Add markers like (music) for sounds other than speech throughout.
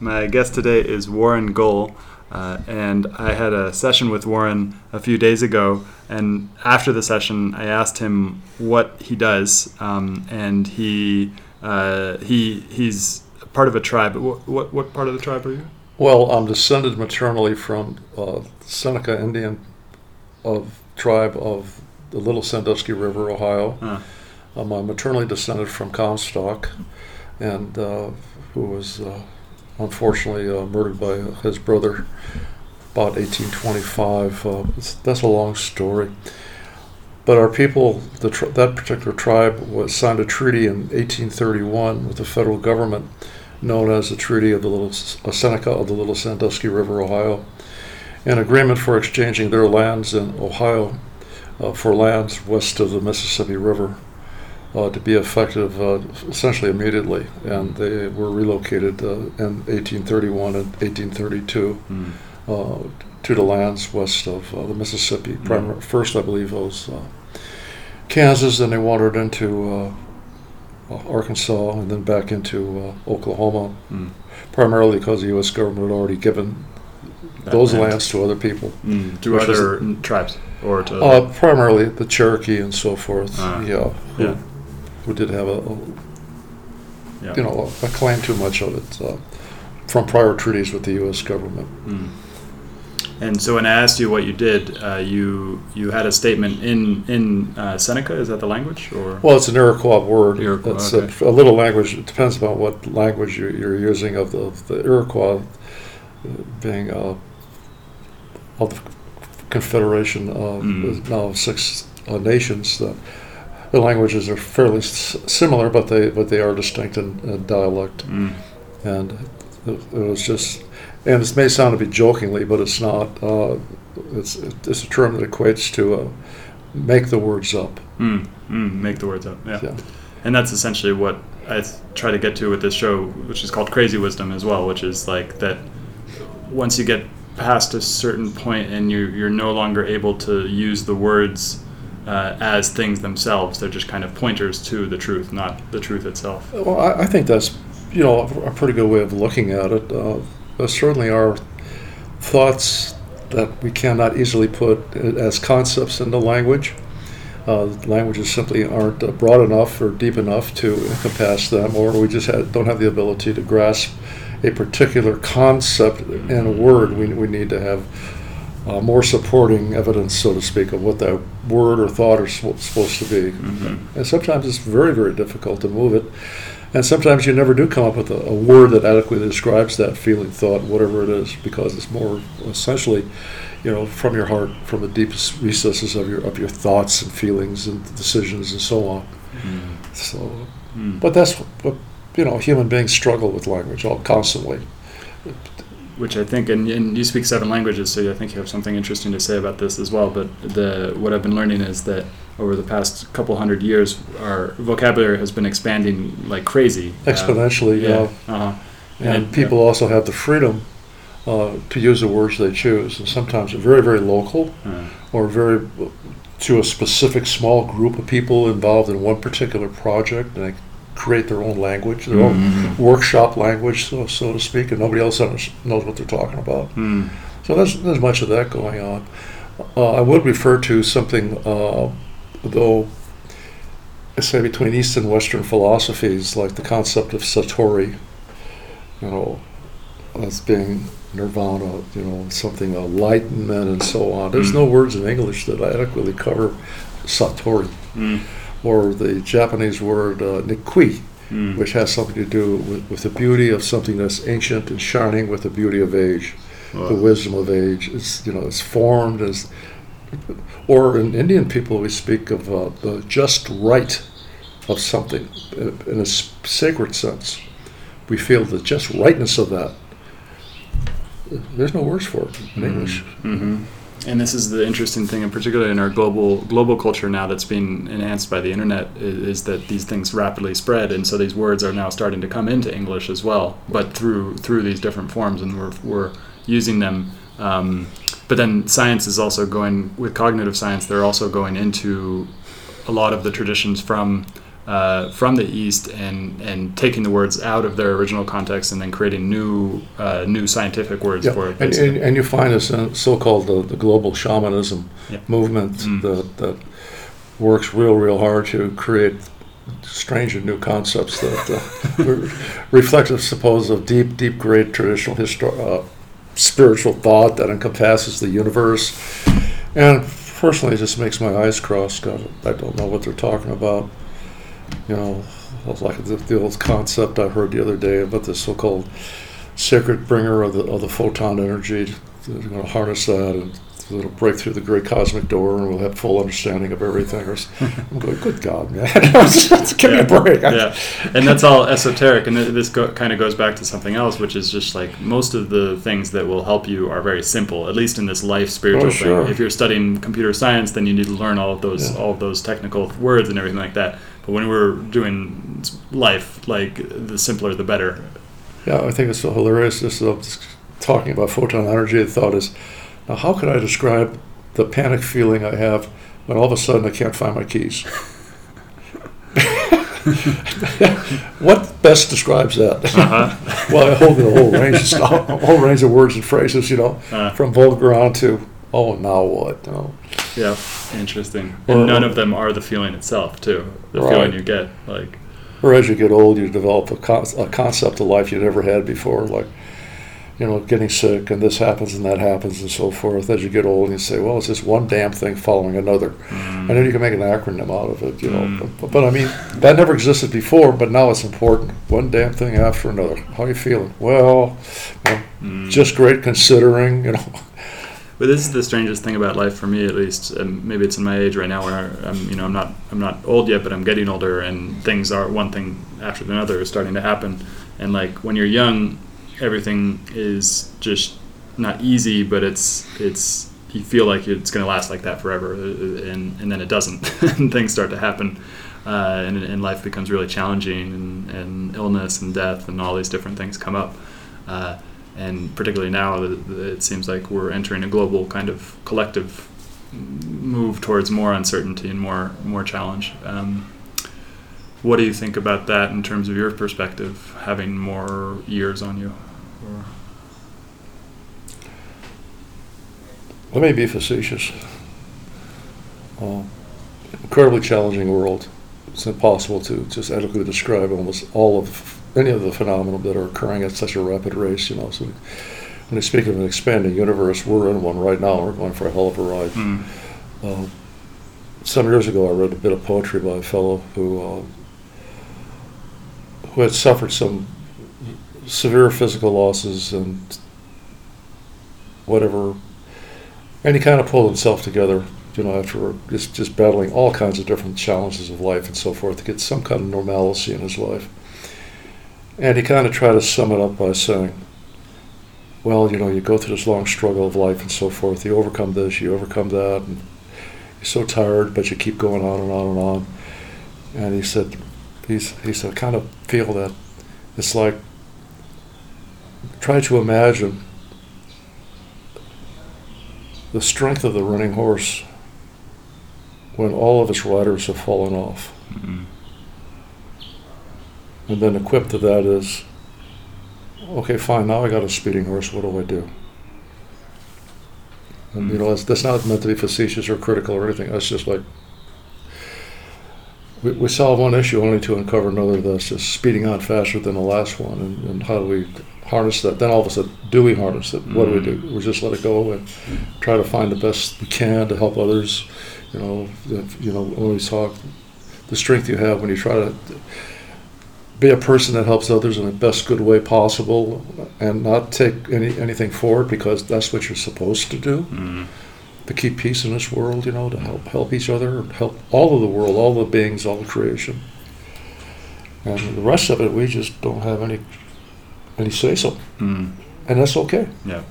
My guest today is Warren Goll. Uh, and I had a session with Warren a few days ago. And after the session, I asked him what he does. Um, and he uh, he he's part of a tribe. What, what, what part of the tribe are you? Well, I'm descended maternally from uh, Seneca Indian of tribe of the Little Sandusky River, Ohio. Huh. Um, I'm maternally descended from Comstock, and uh, who was uh, unfortunately uh, murdered by his brother about 1825. Uh, that's a long story. But our people, that particular tribe, was signed a treaty in 1831 with the federal government, known as the Treaty of the Little uh, Seneca of the Little Sandusky River, Ohio, an agreement for exchanging their lands in Ohio uh, for lands west of the Mississippi River uh, to be effective uh, essentially immediately, and they were relocated uh, in 1831 and 1832 mm. to the lands west of uh, the Mississippi. Mm. First, I believe, it was uh, Kansas, then they wandered into Arkansas, and then back into Oklahoma, mm. primarily because the U.S. government had already given that those land. lands to other people. Mm, to other was, tribes? or to uh, primarily the Cherokee and so forth. Uh, yeah, yeah, who did have a, a yeah. you know a, a, claim too much of it uh, from prior treaties with the U.S. government. Mm. And so when I asked you what you did, uh, you you had a statement in in uh, Seneca. Is that the language or? Well, it's an Iroquois word. Iroquois, it's okay. a, a little language. It depends upon what language you're, you're using of the, of the Iroquois, uh, being uh, of the Confederation of Mm. now six uh, nations. That the languages are fairly s- similar, but they but they are distinct in, in dialect. Mm. And it, it was just, and this may sound to be jokingly, but it's not. Uh, it's it's a term that equates to uh, make the words up. Mm. Mm. Make the words up. Yeah. Yeah. And that's essentially what I try to get to with this show, which is called Crazy Wisdom as well, which is like that once you get past a certain point and you, you're no longer able to use the words uh, as things themselves, they're just kind of pointers to the truth, not the truth itself. Well, I, I think that's you know a pretty good way of looking at it. Uh, there certainly are thoughts that we cannot easily put as concepts into language. Uh, languages simply aren't uh, broad enough or deep enough to encompass them, or we just don't have the ability to grasp a particular concept in a word. We, we need to have uh, more supporting evidence, so to speak, of what that word or thought is sp- supposed to be. Mm-hmm. And sometimes it's very, very difficult to move it. And sometimes you never do come up with a, a word that adequately describes that feeling, thought, whatever it is, because it's more essentially, you know, from your heart, from the deepest recesses of your of your thoughts and feelings and decisions and so on. So, Mm. but that's what you know, human beings struggle with language all constantly. Which I think, and, and you speak seven languages, so I think you have something interesting to say about this as well. But the what I've been learning is that over the past couple hundred years, our vocabulary has been expanding like crazy, Uh, Exponentially, you yeah, know. uh-huh. And And- people also have the freedom uh, to use the words they choose, and sometimes they're very, very local Uh, or very to a specific small group of people involved in one particular project, and create their own language, their own Mhm. workshop language, so, so to speak, and nobody else knows what they're talking about. mm, So there's, there's much of that going on. Uh, I would refer to something, uh, though, I say between East and Western philosophies, like the concept of Satori, you know, as being nirvana, you know, something enlightenment and so on. There's Mm. no words in English that adequately cover Satori, mm, or the Japanese word uh, nikui, mm. which has something to do with, with the beauty of something that's ancient and shining with the beauty of age the wisdom of age. It's you know it's formed as, or in Indian people we speak of uh, the just right of something uh, in a sacred sense. We feel the just rightness of that. There's no words for it in English. hmm And this is the interesting thing, and particularly in our global global culture now that's being enhanced by the internet, is, is that these things rapidly spread, and so these words are now starting to come into English as well, but through through these different forms, and we're we're using them. Um, but then science is also going with cognitive science. They're also going into a lot of the traditions from uh, from the East and and taking the words out of their original context and then creating new uh, new scientific words Yeah, for it. and, and, and you find this in so-called uh, the global shamanism Yeah. movement Mm. that, that works real, real hard to create strange and new concepts that uh, (laughs) re- reflect, I suppose, of deep, deep, great traditional histo- uh, spiritual thought that encompasses the universe. And personally, it just makes my eyes cross. 'cause I don't know what they're talking about. You know, like the, the old concept I heard the other day about the so-called sacred bringer of the of the photon energy. They're going to harness that and it'll break through the great cosmic door and we'll have full understanding of everything. I'm going, good God, man, give me a break. yeah, and that's all esoteric, and this go- kind of goes back to something else, which is just like most of the things that will help you are very simple, at least in this life spiritual Oh, sure. thing. If you're studying computer science, then you need to learn all of those Yeah. all of those technical words and everything like that. But when we're doing life, like the simpler the better. Yeah, I think it's so hilarious. This uh, talking about photon energy. The thought is, now how could I describe the panic feeling I have when all of a sudden I can't find my keys? (laughs) what best describes that? Uh-huh. (laughs) well, I hold the whole range, of stuff, a whole range of words and phrases. You know, Uh, from vulgar on to oh, now what? You know, yeah, interesting. Or- And none of them are the feeling itself, too. The Right. feeling you get, like. or as you get old, you develop a, con- a concept of life you never had before. Like, you know, getting sick and this happens and that happens and so forth. As you get old, you say, well, it's just one damn thing following another. Mm. And then you can make an acronym out of it, you know. Mm. But, but, I mean, that never existed before, but now it's important. One damn thing after another. How are you feeling? Well, mm. just great considering, you know. But this is the strangest thing about life for me, at least. And maybe it's in my age right now, where I'm, you know, I'm not, I'm not old yet, but I'm getting older, and things are one thing after another is starting to happen. And like when you're young, everything is just not easy, but it's it's you feel like it's going to last like that forever, uh, and and then it doesn't, (laughs) and things start to happen, uh, and and life becomes really challenging, and, and illness and death and all these different things come up, uh, and particularly now it seems like we're entering a global kind of collective move towards more uncertainty and more more challenge. Um, what do you think about that in terms of your perspective, having more years on you? Or? Let me be facetious. Uh, incredibly challenging world. It's impossible to just adequately describe almost all of any of the phenomena that are occurring at such a rapid rate. You know, so when you speak of an expanding universe, we're in one right now. We're going for a hell of a ride. Mm. Uh, some years ago, I read a bit of poetry by a fellow who uh, who had suffered some severe physical losses and whatever, and he kind of pulled himself together, you know, after just, just battling all kinds of different challenges of life and so forth to get some kind of normalcy in his life. And he kind of tried to sum it up by saying, well, you know, you go through this long struggle of life and so forth, you overcome this, you overcome that, and you're so tired, but you keep going on and on and on. And he said, he's, he said, I kind of feel that it's like, try to imagine the strength of the running horse when all of its riders have fallen off. Mm-hmm. And then equipped to that is, okay, fine, now I got a speeding horse, what do I do? And, you know, that's, that's not meant to be facetious or critical or anything. That's just like we, we solve one issue only to uncover another that's just speeding on faster than the last one. And, and how do we harness that? Then all of a sudden, do we harness it? What do we do? Mm. We just let it go and try to find the best we can to help others. You know, if, you know, when we talk, the strength you have when you try to be a person that helps others in the best good way possible and not take any anything forward because that's what you're supposed to do. Mm to keep peace in this world, you know, to help help each other, help all of the world, all the beings, all the creation. And the rest of it, we just don't have any any say so, mm. and that's okay. Yeah,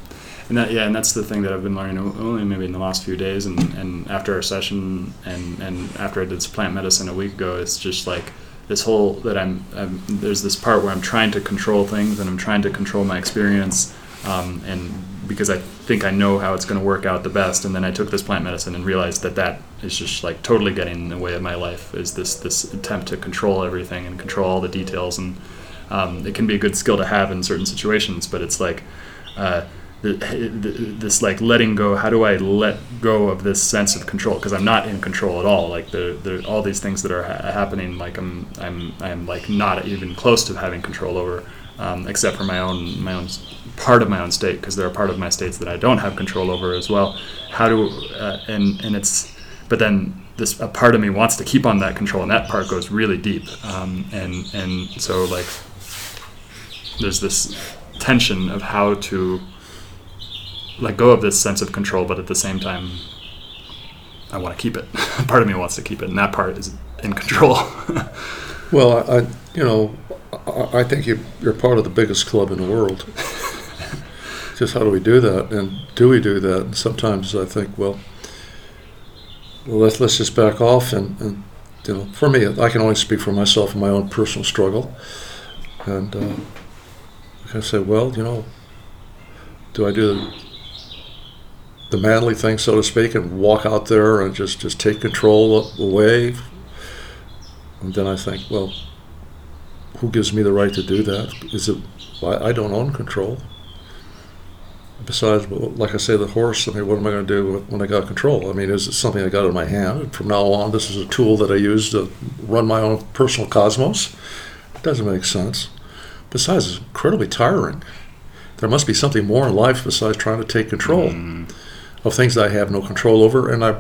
and that yeah, and that's the thing that I've been learning only maybe in the last few days, and, and after our session, and and after I did this plant medicine a week ago, it's just like this whole that I'm, I'm there's this part where I'm trying to control things, and I'm trying to control my experience, um, and because I think I know how it's going to work out the best. And then I took this plant medicine and realized that that is just like totally getting in the way of my life. Is this this attempt to control everything and control all the details? And um, it can be a good skill to have in certain situations, but it's like. Uh, this like letting go how do i let go of this sense of control? Because i'm not in control at all. Like the, the all these things that are ha- happening like i'm i'm i'm like not even close to having control over um, except for my own my own part of my own state because there are part of my states that I don't have control over as well. How do uh, and and it's but then this a part of me wants to keep on that control and that part goes really deep. Um, and and so like there's this tension of how to let go of this sense of control but at the same time I want to keep it. (laughs) part of me wants to keep it and that part is in control. (laughs) well, I, you know, I think you, are part of the biggest club in the world. (laughs) Just how do we do that, and do we do that? And sometimes I think, well, well let's let's just back off, and, and you know, for me, I can only speak for myself and my own personal struggle, and uh, I say, well, you know, do I do the manly thing, so to speak, and walk out there and just just take control away? And then I think, well, who gives me the right to do that? Is it I, I don't own control. Besides, like I say, the horse. I mean, what am I going to do when I got control? I mean, is it something I got in my hand? From now on, this is a tool that I use to run my own personal cosmos. It doesn't make sense. Besides, it's incredibly tiring. there must be something more in life besides trying to take control Mm. Of things that I have no control over, and I,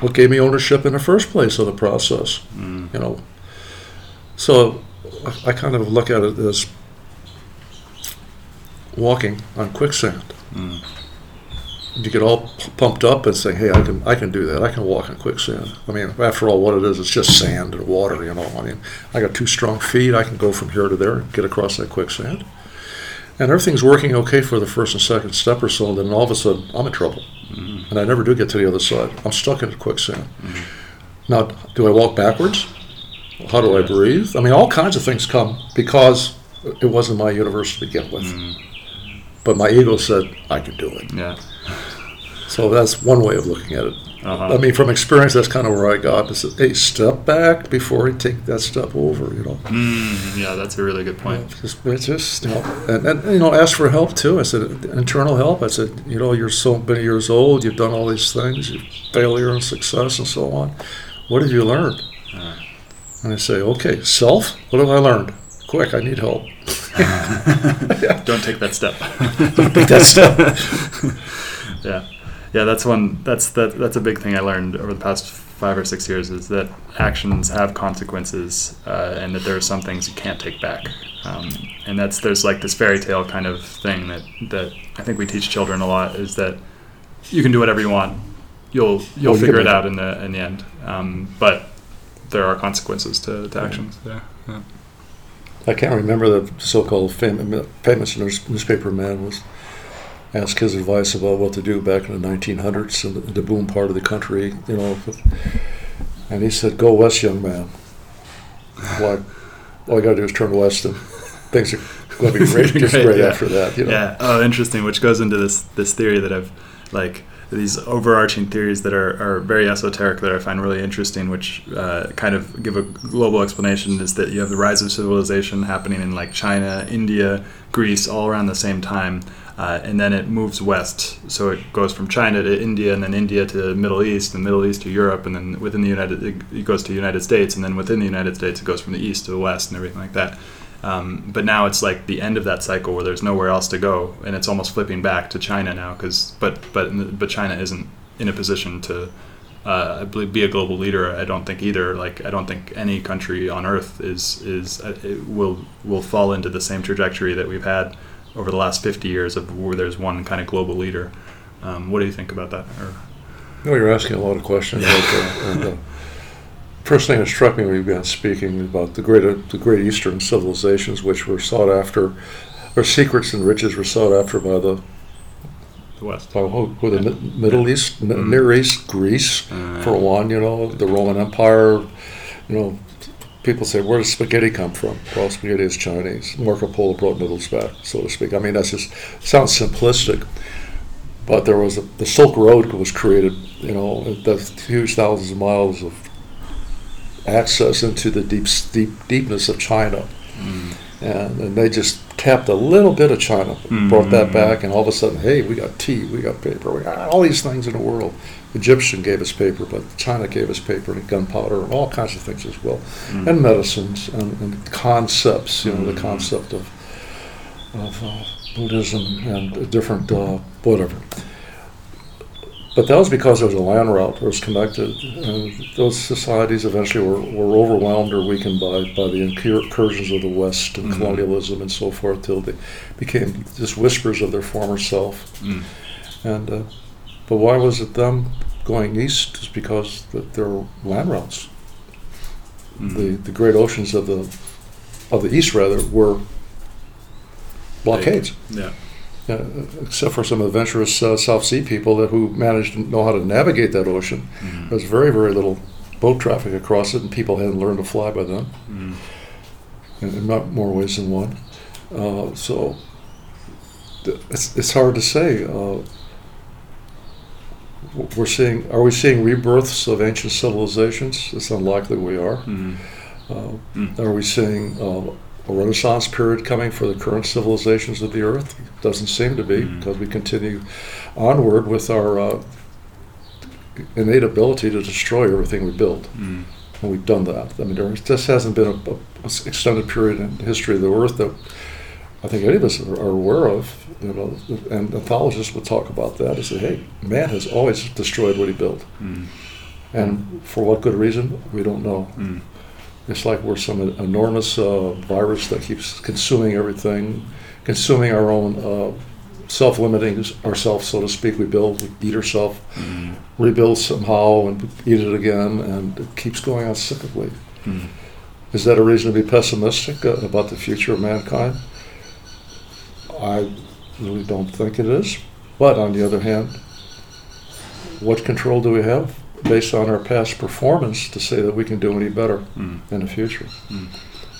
what gave me ownership in the first place of the process, Mm. you know. So I, I kind of look at it as walking on quicksand. Mm. You get all p- pumped up and say, "Hey, I can, I can do that. I can walk on quicksand." I mean, after all, what it is, it's just sand and water, you know. I mean, I got two strong feet. I can go from here to there and get across that quicksand, and everything's working okay for the first and second step or so. And then all of a sudden, I'm in trouble, Mm. and I never do get to the other side. I'm stuck in the quicksand. Mhm. Now, do I walk backwards? How do I breathe? I mean, all kinds of things come because it wasn't my universe to begin with. Mm. But my ego said I can do it. Yeah. So that's one way of looking at it. Uh-huh. I mean, from experience, that's kind of where I got. Is hey, step back before I take that step over. You know, Mm, yeah, that's a really good point. just, it's just you know, and, and you know, ask for help too. I said internal help. I said, you know, you're so many years old. You've done all these things, you failure and success and so on. What have you learned? Uh. And I say, okay, self. What have I learned? Quick, I need help. (laughs) Don't take that step. Don't Take that step. (laughs) yeah, yeah. That's one. That's that. That's a big thing I learned over the past five or six years is that actions have consequences, uh, and that there are some things you can't take back. Um, and that's there's like this fairy tale kind of thing that that I think we teach children a lot is that you can do whatever you want. You'll you'll you figure can it out in the in the end. Um, but there are consequences to, to actions. Yeah. yeah. I can't remember the so-called fam- famous newspaper man was asked his advice about what to do back in the 1900s in the, the boom part of the country, you know. And he said, "Go west, young man. Why? All you got to do is turn west, and things are going to be great, (laughs) just Great, great yeah. after that." You know. Yeah. Oh, interesting. Which goes into this this theory that I've like these overarching theories that are, are very esoteric that I find really interesting, which uh, kind of give a global explanation. Is that you have the rise of civilization happening in like China, India, Greece, all around the same time. Uh, and then it moves west, so it goes from China to India, and then India to the Middle East, and the Middle East to Europe, and then within the United, it goes to the United States, and then within the United States, it goes from the east to the west, and everything like that. Um, but now it's like the end of that cycle where there's nowhere else to go, and it's almost flipping back to China now. Because but but but China isn't in a position to uh, be a global leader. I don't think either. Like I don't think any country on earth is is uh, will will fall into the same trajectory that we've had over the last 50 years of where there's one kind of global leader. Um, what do you think about that? Or, No, you're asking a lot of questions. but, uh, and, uh, first thing that struck me when you began speaking about the great, the great Eastern civilizations, which were sought after, their secrets and riches were sought after by the the West. by who the Mi- Middle East, Mi- Mm. Near East, Greece, Uh, for one. You know, the Roman Empire. You know, people say, where does spaghetti come from? Well, spaghetti is Chinese. Marco Polo brought noodles back, so to speak. I mean, that's just sounds simplistic, but there was a, the Silk Road was created. You know, the huge thousands of miles of access into the deep, deep deepness of China, mm, and, and they just tapped a little bit of China, brought that Mhm. back, and all of a sudden, hey, we got tea, we got paper, we got all these things in the world. Egyptian gave us paper, but China gave us paper and gunpowder and all kinds of things as well, mm. and medicines and, and concepts. You know, the Mhm. concept of of uh, Buddhism and different uh, whatever. But that was because there was a land route that was connected, and those societies eventually were, were overwhelmed or weakened by, by the incursions of the West and Mhm. colonialism and so forth, till they became just whispers of their former self. Mm. And uh, but why was it them going east? Is because that their land routes, Mm. the, the great oceans of the of the east rather, were blockades. yeah. Uh, except for some adventurous uh, South Sea people that who managed to know how to navigate that ocean. Mm. There's very, very little boat traffic across it, and people hadn't learned to fly by then, Mm. in, in not more ways than one. Uh, so th- it's, it's hard to say. We're seeing, are we seeing rebirths of ancient civilizations? It's unlikely we are. Mm. Uh, Mm. are we seeing uh, a renaissance period coming for the current civilizations of the earth? Doesn't seem to be Mm. because we continue onward with our uh, innate ability to destroy everything we build, Mm. and we've done that. I mean, there just hasn't been a, a- a s- extended period in the history of the earth that I think any of us are aware of, you know, and anthologists would talk about that and say, hey, man has always destroyed what he built. Mm. And for what good reason, we don't know. Mm. It's like we're some enormous uh, virus that keeps consuming everything, consuming our own, uh, self-limiting ourselves, so to speak. We build, we eat ourselves, mm. rebuild somehow, and eat it again, and it keeps going on cyclically. Mm. Is that a reason to be pessimistic uh, about the future of mankind? I really don't think it is. But on the other hand, what control do we have based on our past performance to say that we can do any better mm. in the future? Mm.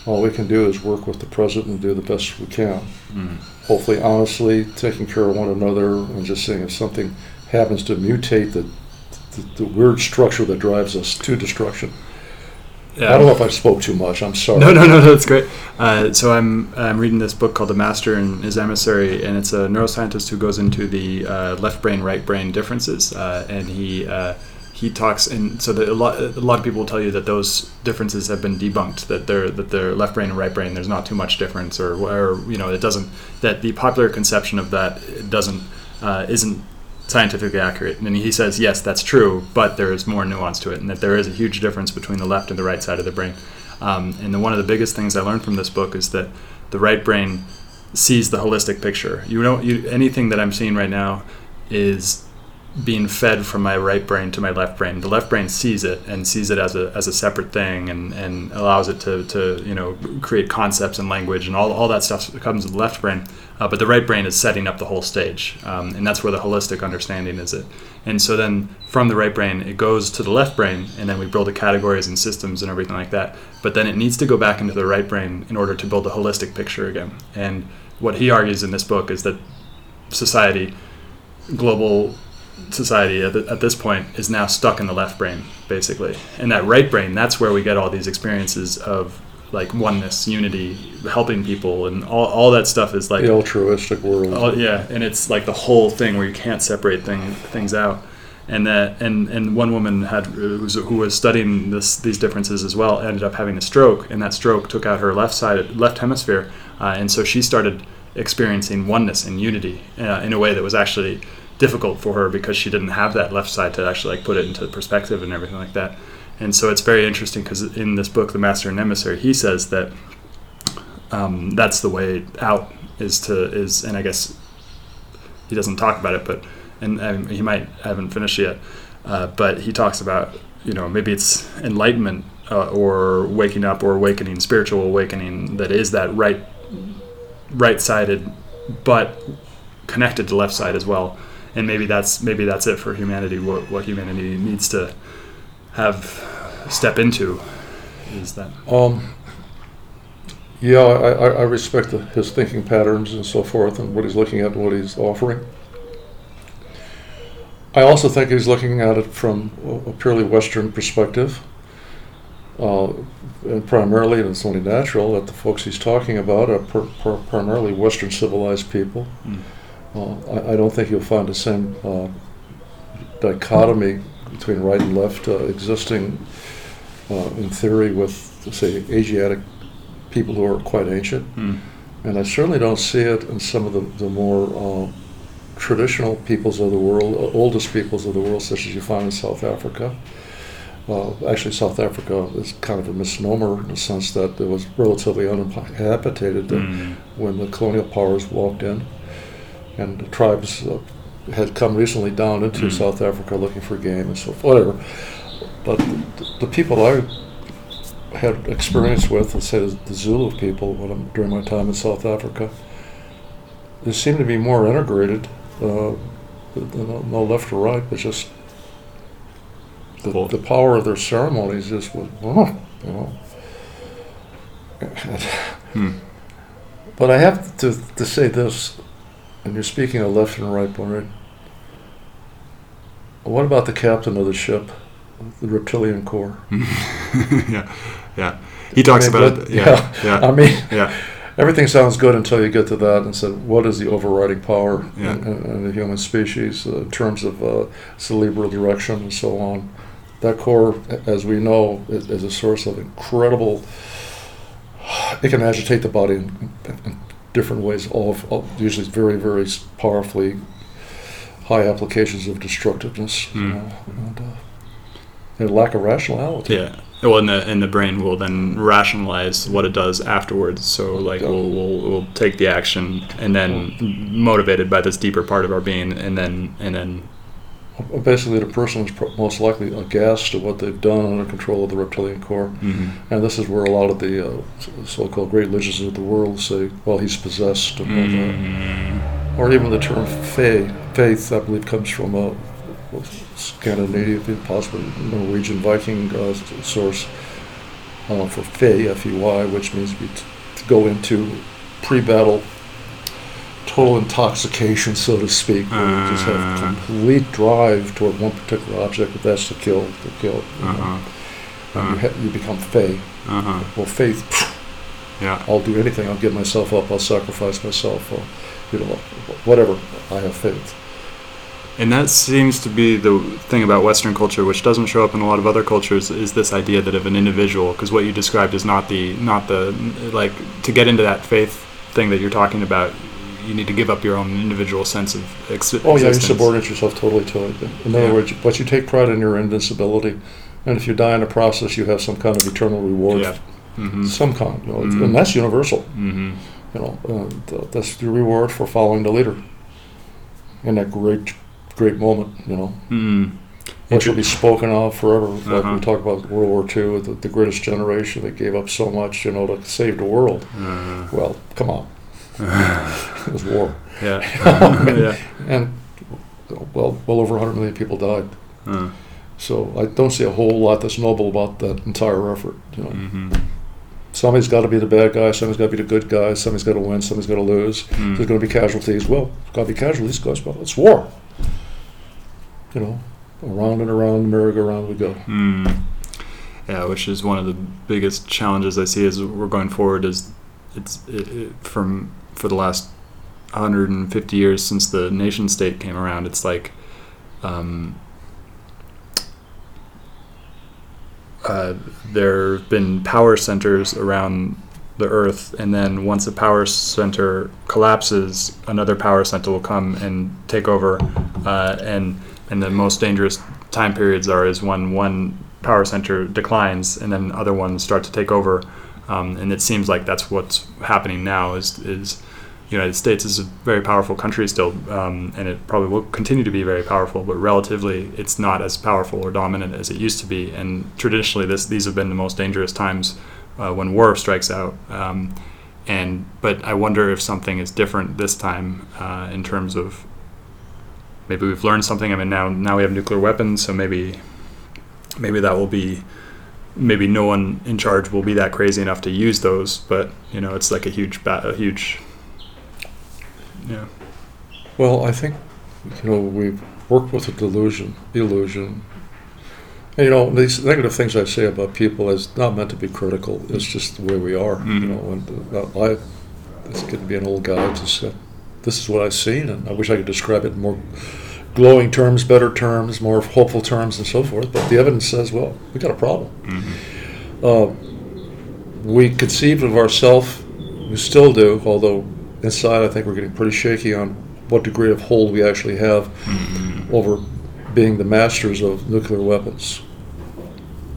All we can do is work with the present and do the best we can. Mm. Hopefully, honestly, taking care of one another and just saying if something happens to mutate the, the, the weird structure that drives us to destruction. I don't know if I spoke too much. I'm sorry. No, no, no, no that's great. Uh, so I'm I'm reading this book called The Master and His Emissary, and it's a neuroscientist who goes into the uh, left brain right brain differences, uh, and he uh, he talks and so a lot a lot of people will tell you that those differences have been debunked that they're that they're left brain and right brain there's not too much difference or or you know it doesn't that the popular conception of that doesn't uh, isn't scientifically accurate. And he says, yes, that's true, but there is more nuance to it, and that there is a huge difference between the left and the right side of the brain. Um, and the, one of the biggest things I learned from this book is that the right brain sees the holistic picture. You know, you, anything that I'm seeing right now is being fed from my right brain to my left brain. The left brain sees it and sees it as a, as a separate thing and, and allows it to, to you know create concepts and language and all, all that stuff comes with the left brain. Uh, but the right brain is setting up the whole stage, um, and that's where the holistic understanding is it. And so then from the right brain, it goes to the left brain, and then we build the categories and systems and everything like that. But then it needs to go back into the right brain in order to build a holistic picture again. And what he argues in this book is that society, global society at, the, at this point, is now stuck in the left brain, basically. And that right brain, that's where we get all these experiences of like oneness, unity, helping people, and all, all that stuff is like the altruistic world. All, yeah, and it's like the whole thing where you can't separate thing, things out. And that and and one woman had who was, who was studying this these differences as well ended up having a stroke, and that stroke took out her left side left hemisphere, uh, and so she started experiencing oneness and unity uh, in a way that was actually difficult for her because she didn't have that left side to actually like put it into perspective and everything like that. And so it's very interesting because in this book, The Master and Emissary, he says that um, that's the way out is to is, and I guess he doesn't talk about it, but and, he might haven't finished yet, uh, but he talks about you know maybe it's enlightenment uh, or waking up or awakening, spiritual awakening that is that right right sided, but connected to left side as well, and maybe that's maybe that's it for humanity. What what humanity needs to have step into is that um, yeah I, I respect the, his thinking patterns and so forth and what he's looking at and what he's offering I also think he's looking at it from a purely Western perspective uh, and primarily, and it's only natural that the folks he's talking about are per, per, primarily Western civilized people. Mm. Uh, I, I, don't think you'll find the same uh, dichotomy between right and left uh, existing uh, in theory with, say, Asiatic people who are quite ancient. Mm. And I certainly don't see it in some of the, the more uh, traditional peoples of the world, uh, oldest peoples of the world, such as you find in South Africa. Uh, actually, South Africa is kind of a misnomer in the sense that it was relatively uninhabited mm. when the colonial powers walked in, and the tribes uh, had come recently down into mm. South Africa looking for game and so forth, whatever. But the, the people I had experience with, let's say the Zulu people, when I'm, during my time in South Africa, they seemed to be more integrated. Uh, no left or right, but just the, cool. the power of their ceremonies just was, oh, you know. (laughs) hmm. But I have to, to say this, and you're speaking of left and right, Bernard. What about the captain of the ship, the reptilian core? (laughs) yeah, yeah. He talks I mean, about it. Yeah, yeah, yeah. I mean, yeah. (laughs) Everything sounds good until you get to that and said, what is the overriding power yeah. in, in, the human species uh, in terms of uh, cerebral direction and so on? That core, as we know, is, is, a source of incredible. (sighs) It can agitate the body in, in different ways, all, of, all usually very, very powerfully high applications of destructiveness you know, and, uh, and lack of rationality. Yeah. Well, and the and the brain will then rationalize what it does afterwards. So like Yeah. we'll, we'll we'll take the action and then motivated by this deeper part of our being, and then and then Basically, the person is pro- most likely aghast at what they've done under control of the reptilian core. mhm. And this is where a lot of the uh, so-called great religions of the world say, well, he's possessed, and all that. Mm, or even the term faith. Faith, I believe, comes from a Scandinavian, possibly Norwegian Viking uh, source uh, for fey, F-E-Y, which means to go into pre-battle total intoxication, so to speak, where you just have Uh. complete drive toward one particular object, if that's to kill, to kill. you know. uh-huh. You, ha- you become fey. Uh-huh. Well, faith, Yeah. I'll do anything. I'll give myself up. I'll sacrifice myself. I'll, you know, whatever. I have faith. And that seems to be the thing about Western culture, which doesn't show up in a lot of other cultures, is this idea that of an individual, because what you described is not the not the like to get into that faith thing that you're talking about. You need to give up your own individual sense of ex- Oh yeah, you subordinate yourself totally to it. In other Yeah. words, but you take pride in your invincibility, and if you die in the process, you have some kind of eternal reward, Yeah. Mm-hmm. some kind, you know, Mhm. and that's universal. Mm-hmm. You know, uh, that's the reward for following the leader in that great, great moment. You know, Mm. which will be spoken of forever. Like Uh-huh. we talk about World War II, the, the greatest generation that gave up so much, you know, to save the world. Uh, Well, come on, it was war, yeah. (laughs) yeah. and well, well over 100 million people died. So I don't see a whole lot that's noble about that entire effort. You know, mm-hmm. somebody's got to be the bad guy, somebody's got to be the good guy, somebody's got to win, somebody's got to lose. Mm. There's going to be casualties. Well, got to be casualties, guys. Well, it's war. You know, around and around merry-go-round we go. Mm. Yeah, which is one of the biggest challenges I see as we're going forward. Is it's it, it, from for the last 150 years since the nation state came around. It's like um, uh, there have been power centers around the earth, and then once a power center collapses, another power center will come and take over, uh, and and the most dangerous time periods are is when one power center declines and then other ones start to take over, um, and it seems like that's what's happening now. Is is United States is a very powerful country still, um, and it probably will continue to be very powerful, but relatively, it's not as powerful or dominant as it used to be. And traditionally, this these have been the most dangerous times uh, when war strikes out. Um, and but I wonder if something is different this time uh, in terms of maybe we've learned something. I mean, now now we have nuclear weapons, so maybe maybe that will be maybe no one in charge will be that crazy enough to use those. But you know, it's like a huge ba- a huge yeah. Well, I think, you know, we've worked with a delusion, illusion. And, you know, these negative things I say about people is not meant to be critical. It's just the way we are. Mhm. You know, and uh, I, it's good to be an old guy. Just uh, this is what I've seen, and I wish I could describe it in more glowing terms, better terms, more hopeful terms, and so forth. But the evidence says, well, we got a problem. Mm-hmm. Uh, we conceive of ourselves, we still do, although inside I think we're getting pretty shaky on what degree of hold we actually have Mm-hmm. over being the masters of nuclear weapons.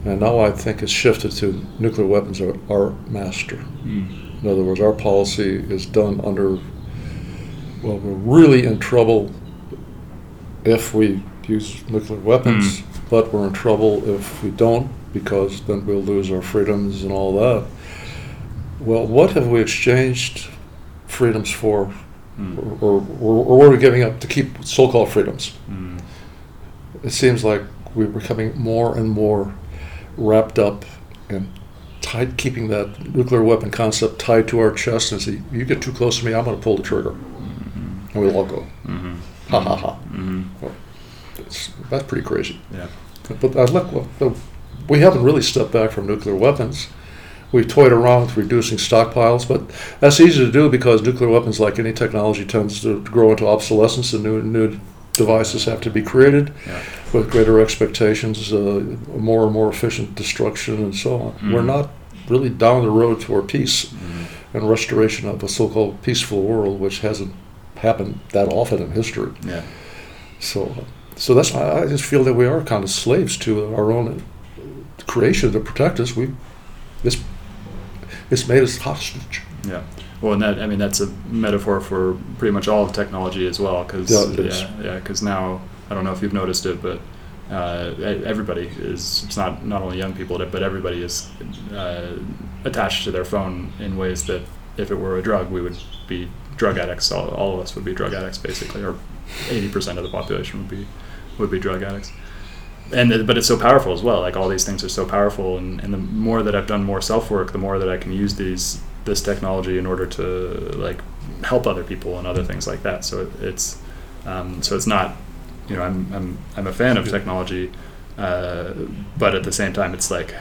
And now I think it's shifted to nuclear weapons are our master. Mm. In other words, our policy is done under, well, we're really in trouble if we use nuclear weapons, but we're in trouble if we don't because then we'll lose our freedoms and all that. Well, what have we exchanged freedoms for, Mm. or, or, or what are we giving up to keep so called freedoms? Mm. It seems like we're becoming more and more wrapped up and tied, keeping that nuclear weapon concept tied to our chest and say, you get too close to me, I'm going to pull the trigger. Mm-hmm. And we'll all go, Mm-hmm. ha ha ha. Mm-hmm. It's, that's pretty crazy. Yeah. But I look, well, we haven't really stepped back from nuclear weapons. We've toyed around with reducing stockpiles, but that's easy to do because nuclear weapons, like any technology, tends to grow into obsolescence and new, new devices have to be created Yeah. with greater expectations, uh, more and more efficient destruction, and so on. Mhm. We're not really down the road toward peace. Mm-hmm. and restoration of a so-called peaceful world, which hasn't happened that often in history. Yeah. So, so that's why I just feel that we are kind of slaves to our own creation to protect us. We, this, it's made us hostage. Yeah. Well, and that I mean that's a metaphor for pretty much all of technology as well, because Yeah, yeah, because now I don't know if you've noticed it, but uh, everybody is it's not not only young people, but everybody is uh, attached to their phone in ways that if it were a drug, we would be drug addicts. All, all of us would be drug addicts, basically, or eighty percent of the population would be would be drug addicts. And but it's so powerful as well. Like all these things are so powerful, and, and the more that I've done more self work, the more that I can use these this technology in order to like help other people and other things like that. So it, it's um, so it's not you know I'm I'm I'm a fan of technology, uh, but at the same time it's like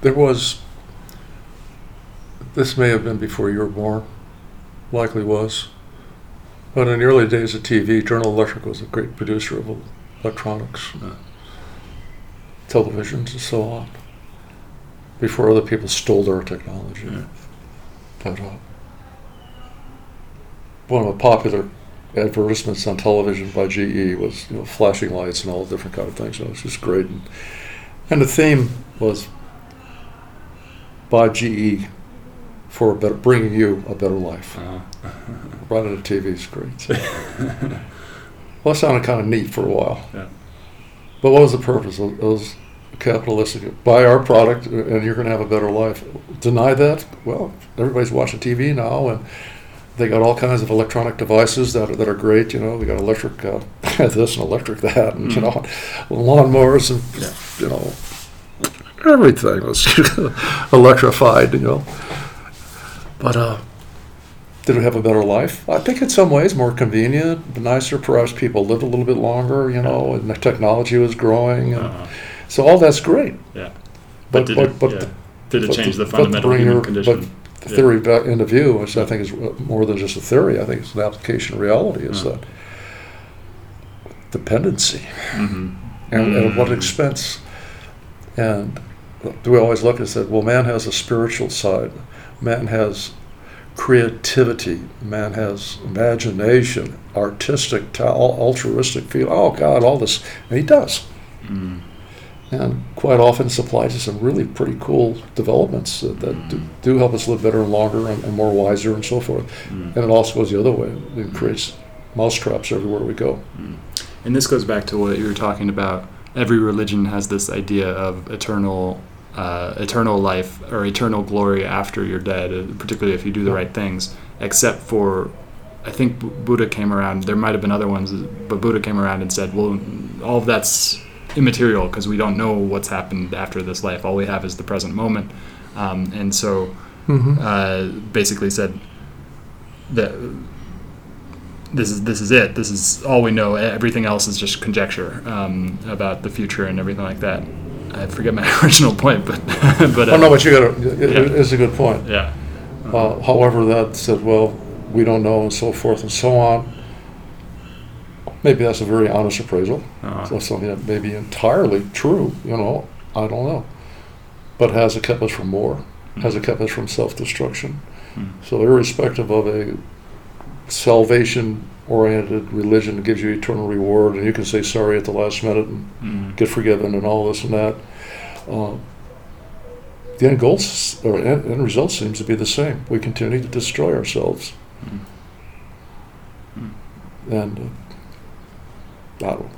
There was. This may have been before you were born, likely was. But in the early days of TV, General Electric was a great producer of electronics, Uh. televisions, and so on. Before other people stole their technology. Yeah. But uh, one of the popular advertisements on television by GE was you know, flashing lights and all different kind of things. So it was just great. And, and the theme was by GE for a better, bringing you a better life. uh, (laughs) Right on the TV is great. Well, that sounded kind of neat for a while. Yeah. But what was the purpose? It was capitalistic. Buy our product and you're going to have a better life. Deny that? Well, everybody's watching TV now and they got all kinds of electronic devices that are, that are great. You know, we got electric uh, (laughs) this and electric that, and you Mhm. know, lawnmowers and Yeah. you know, everything was (laughs) electrified. You know, but uh, did it have a better life? I think in some ways more convenient, nicer. Perhaps people lived a little bit longer. You know, and the technology was growing, and uh, so all that's great. yeah. But did but it, but, yeah. did it change the- the but fundamental bring human condition? but the theory back into view, which I think is more than just a theory. I think it's an application of reality. Is Yeah. that dependency Mhm. and, and at what Mm. expense? And do we always look and say, well, man has a spiritual side, man has creativity, man has imagination, artistic, altruistic feel. Oh God, all this, and he does. Mm. And quite often supplies us some really pretty cool developments that, that do, do help us live better and longer and, and more wiser and so forth. Mm. And it also goes the other way. It creates mousetraps everywhere we go. And this goes back to what you were talking about. Every religion has this idea of eternal, uh, eternal life or eternal glory after you're dead, uh, particularly if you do the right things. Except for, I think Buddha came around. There might have been other ones, but Buddha came around and said, "Well, all of that's immaterial because we don't know what's happened after this life. All we have is the present moment." Um, and so, Mm-hmm. uh, basically said that this is this is it. This is all we know. Everything else is just conjecture um, about the future and everything like that. I forget my (laughs) original point, but (laughs) but uh, oh, no, but you got it, it's a good point. yeah, Uh, however, that said, well, we don't know, and so forth and so on. Maybe that's a very honest appraisal. uh, So something that may be entirely true, you know, I don't know. But has it kept us from more? Has it kept us from self destruction? Mm. So, irrespective of a salvation oriented religion gives you eternal reward, and you can say sorry at the last minute and mm, get forgiven and all this and that, uh, the end goal or end, end result seems to be the same. We continue to destroy ourselves. mm. And uh, I don't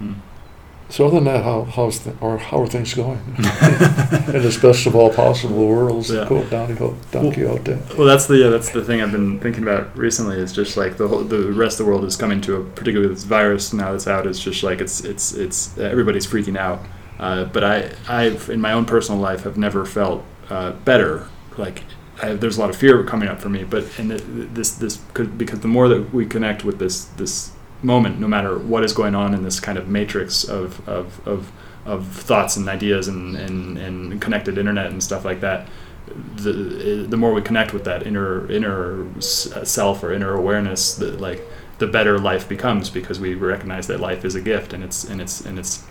Mm. So other than that, how how's the, or how are things going? (laughs) (laughs) In this best of all possible worlds, Yeah. quote Don Quixote. Don Quixote. Well, that's the yeah, that's the thing I've been thinking about recently. Is just like the whole, the rest of the world is coming to a particularly this virus now that's out. It's just like it's it's it's everybody's freaking out. Uh, but I I've in my own personal life have never felt uh, better. Like I, there's a lot of fear coming up for me. But the, this this could because the more that we connect with this this moment, no matter what is going on in this kind of matrix of of of, of thoughts and ideas and, and, and connected internet and stuff like that, the the more we connect with that inner inner self or inner awareness, the, like the better life becomes because we recognize that life is a gift and it's and it's and it's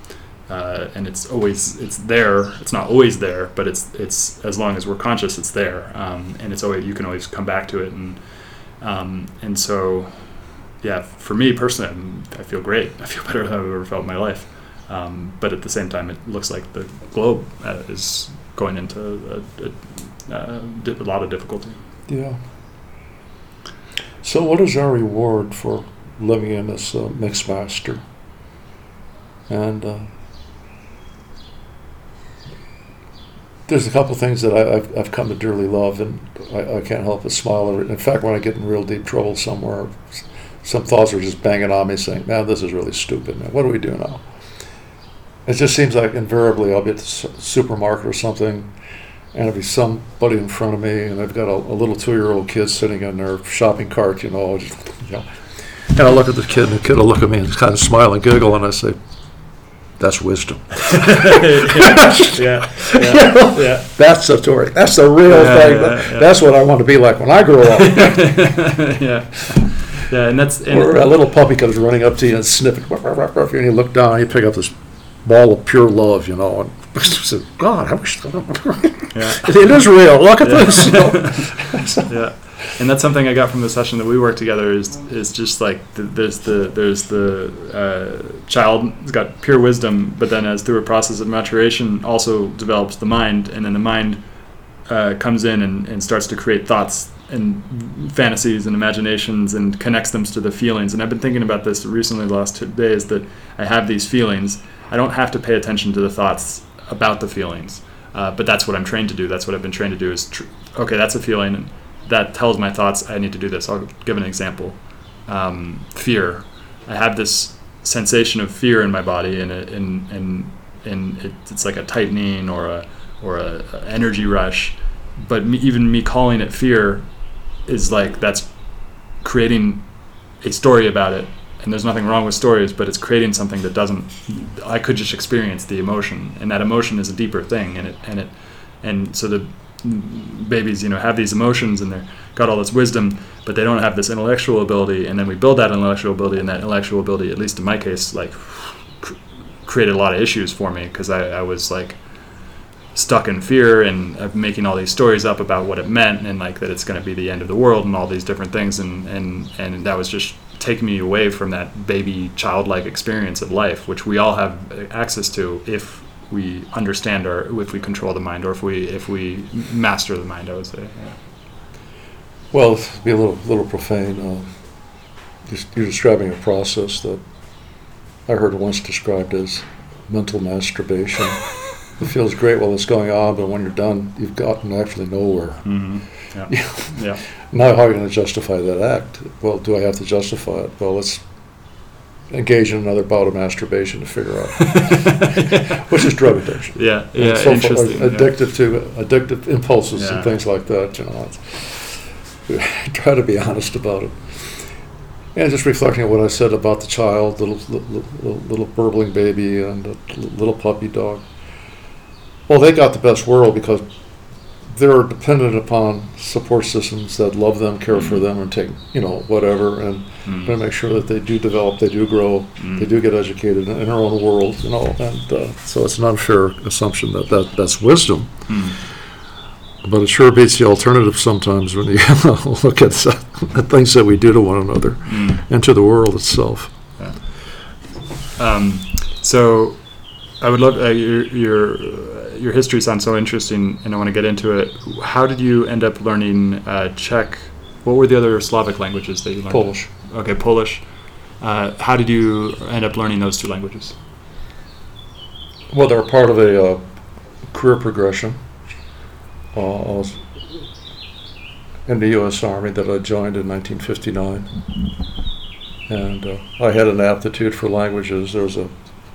uh, and it's always it's there. It's not always there, but it's it's as long as we're conscious, it's there, um, and it's always you can always come back to it, and um, and so yeah, for me personally, I'm, i feel great. (laughs) I feel better than I've ever felt in my life. Um, but at the same time, it looks like the globe uh, is going into a, a, a, lot of difficulty. Yeah. So, what is our reward for living in this uh, mixed master? And uh, there's a couple of things that I, have I've come to dearly love, and I, I can't help but smile. In fact, when I get in real deep trouble somewhere, some thoughts are just banging on me, saying, "Man, this is really stupid. Man, what do we do now?" It just seems like invariably I'll be at the supermarket or something, and there'll be somebody in front of me, and I've got a, a little two-year-old kid sitting in their shopping cart, you know, just, you know, and I look at the kid, and the kid will look at me and kind of smile and giggle, and I say, that's wisdom. (laughs) (laughs) yeah, yeah, yeah, yeah. That's the story. That's the real thing. That's what I want to be like when I grow up. (laughs) yeah, yeah, and that's and or a little puppy comes running up to you and sniffing, and you look down, and you pick up this ball of pure love, you know, and (laughs) said, God, I wish (laughs) yeah. it is real. Look at this. You know? (laughs) yeah and that's something I got from the session that we worked together. Is is just like the, there's the there's the uh, child has got pure wisdom, but then as through a process of maturation, also develops the mind, and then the mind uh, comes in and, and starts to create thoughts and fantasies and imaginations and connects them to the feelings. And I've been thinking about this recently the last two days that I have these feelings. I don't have to pay attention to the thoughts about the feelings. Uh, but that's what I'm trained to do. That's what I've been trained to do. Is tr- okay, that's a feeling, and that tells my thoughts I need to do this. I'll give an example. Um, fear. I have this sensation of fear in my body, and and and and it, it's like a tightening or a or a, a energy rush. But me, even me calling it fear is like that's creating a story about it. And there's nothing wrong with stories, but it's creating something that doesn't. I could just experience the emotion, and that emotion is a deeper thing, and it and it and so the babies, you know, have these emotions and they're got all this wisdom, but they don't have this intellectual ability. And then we build that intellectual ability, and that intellectual ability, at least in my case, like cr- created a lot of issues for me because I, I was like stuck in fear and of making all these stories up about what it meant and like that it's going to be the end of the world and all these different things and and and that was just taking me away from that baby childlike experience of life which we all have access to if we understand or if we control the mind or if we if we master the mind i would say yeah. well to be a little little profane uh, you're describing a process that i heard once described as mental masturbation (laughs) it feels great while it's going on but when you're done you've gotten actually nowhere mm-hmm. yeah. (laughs) yeah now how are you going to justify that act well do i have to justify it well let's engage in another bout of masturbation to figure out, (laughs) which is drug addiction. Yeah, yeah, so interesting. Addicted yeah. to addictive impulses yeah. and things like that. You know, (laughs) try to be honest about it. And just reflecting on what I said about the child, little little, little, little burbling baby and little puppy dog. Well, they got the best world because they're dependent upon support systems that love them, care mm. for them, and take you know whatever, and mm. to make sure that they do develop, they do grow, mm. they do get educated in, their own world, you know. And uh, so it's an unfair assumption that, that that's wisdom. Mm. But it sure beats the alternative sometimes when you (laughs) look at the things that we do to one another mm. and to the world itself. Yeah. Um, so I would love uh, your, your your history sounds so interesting, and I want to get into it. How did you end up learning uh, Czech? What were the other Slavic languages that you learned? Polish. Okay, Polish. Uh, how did you end up learning those two languages? Well, they're part of a uh, career progression. Uh, I was in the U.S. Army that I joined in 1959, and uh, I had an aptitude for languages. There was a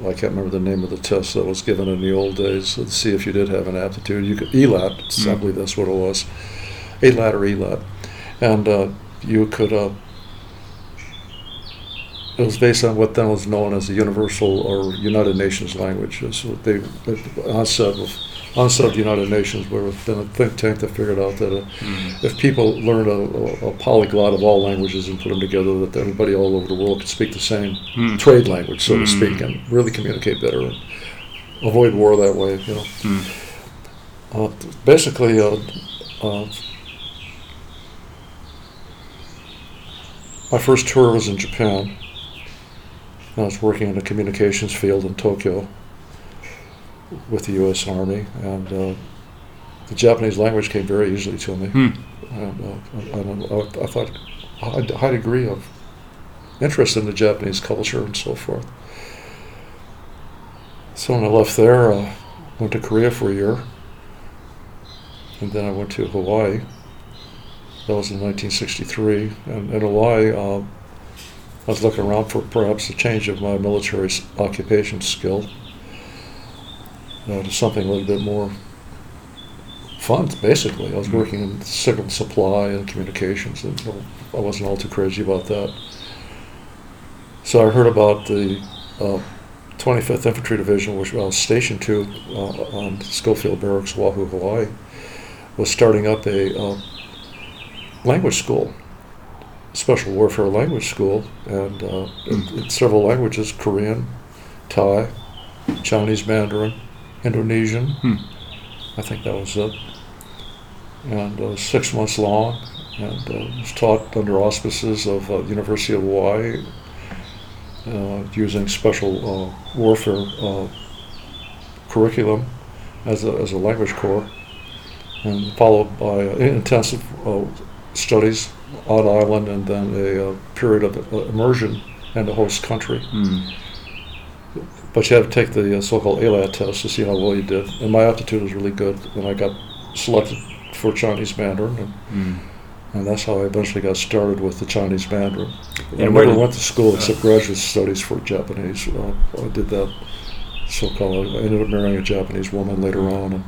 I can't remember the name of the test that was given in the old days to see if you did have an aptitude. You could ELAT, mm. I believe that's what it was, ALAT or ELAT, and uh, you could. Uh, it was based on what then was known as the Universal or United Nations languages. So they, onset of onset of the United Nations, where it's been a think tank that figured out that uh, mm-hmm. if people learned a, a, polyglot of all languages and put them together, that everybody all over the world could speak the same mm trade language, so mm to speak, and really communicate better. And avoid war that way. You know. Hmm. Uh, basically, uh, uh, my first tour was in Japan. I was working in the communications field in Tokyo with the U.S. Army, and uh, the Japanese language came very easily to me. Hmm. And, uh, and I, I thought a high- degree of interest in the Japanese culture and so forth. So when I left there, uh, went to Korea for a year, and then I went to Hawaii. That was in 1963, and in Hawaii, uh, I was looking around for perhaps a change of my military occupation skill uh, to something a little bit more fun. Basically, I was Mhm. working in signal supply and communications, and I wasn't all too crazy about that. So I heard about the uh, 25th Infantry Division, which I was stationed to uh, on Schofield Barracks, Oahu, Hawaii, was starting up a uh, language school, special warfare language school, and uh, in, in several languages: Korean, Thai, Chinese Mandarin, Indonesian. Hmm. I think that was it. And uh, six months long, and uh, was taught under auspices of uh, University of Hawaii, uh, using special uh, warfare uh, curriculum as a, as a language core, and followed by uh, intensive uh, studies on island, and then a period of uh, immersion in the host country. Hmm. But you had to take the uh, so-called ALAT test to see how well you did. And my aptitude was really good, and I got selected for Chinese Mandarin, and, Hmm. and that's how I eventually got started with the Chinese Mandarin. I And where never went to school except graduate studies for Japanese. Uh, I did that so-called. I ended up marrying a Japanese woman later on, and,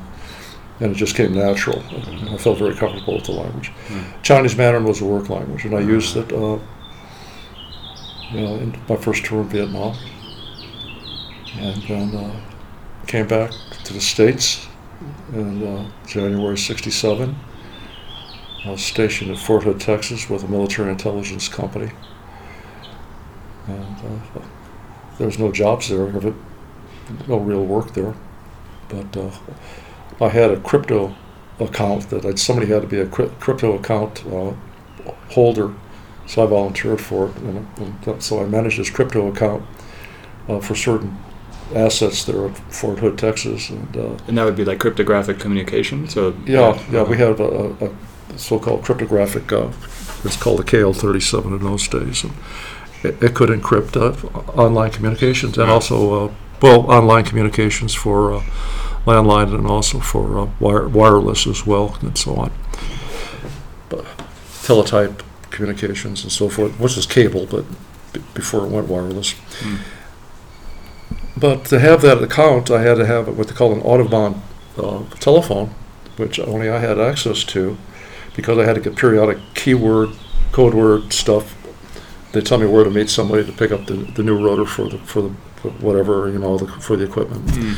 and it just came natural. And I felt very comfortable with the language. Hmm. Chinese Mandarin was a work language, and I used it. Uh, you know, in my first tour in Vietnam, and then uh, came back to the states in uh, January '67. I was stationed at Fort Hood, Texas, with a military intelligence company, and uh, there was no jobs there, no real work there, but uh, I had a crypto account that I'd, somebody had to be a crypto account uh, holder, so I volunteered for it, and, and so I managed this crypto account uh, for certain assets there at Fort Hood, Texas, and uh, And that would be like cryptographic communication. So yeah, yeah, we have a, a, so-called cryptographic. Uh, it's called the KL37 in those days. And it, it could encrypt uh, online communications and also, uh, well, online communications for uh, landline and also for uh, wire, wireless as well, and so on. But teletype communications and so forth, which is cable, but before it went wireless. Hmm. But to have that account, I had to have what they call an AUTOVON uh, telephone, which only I had access to, because I had to get periodic keyword, code word stuff. They tell me where to meet somebody to pick up the, the new rotor for the for the for whatever you know the, for the equipment. Hmm.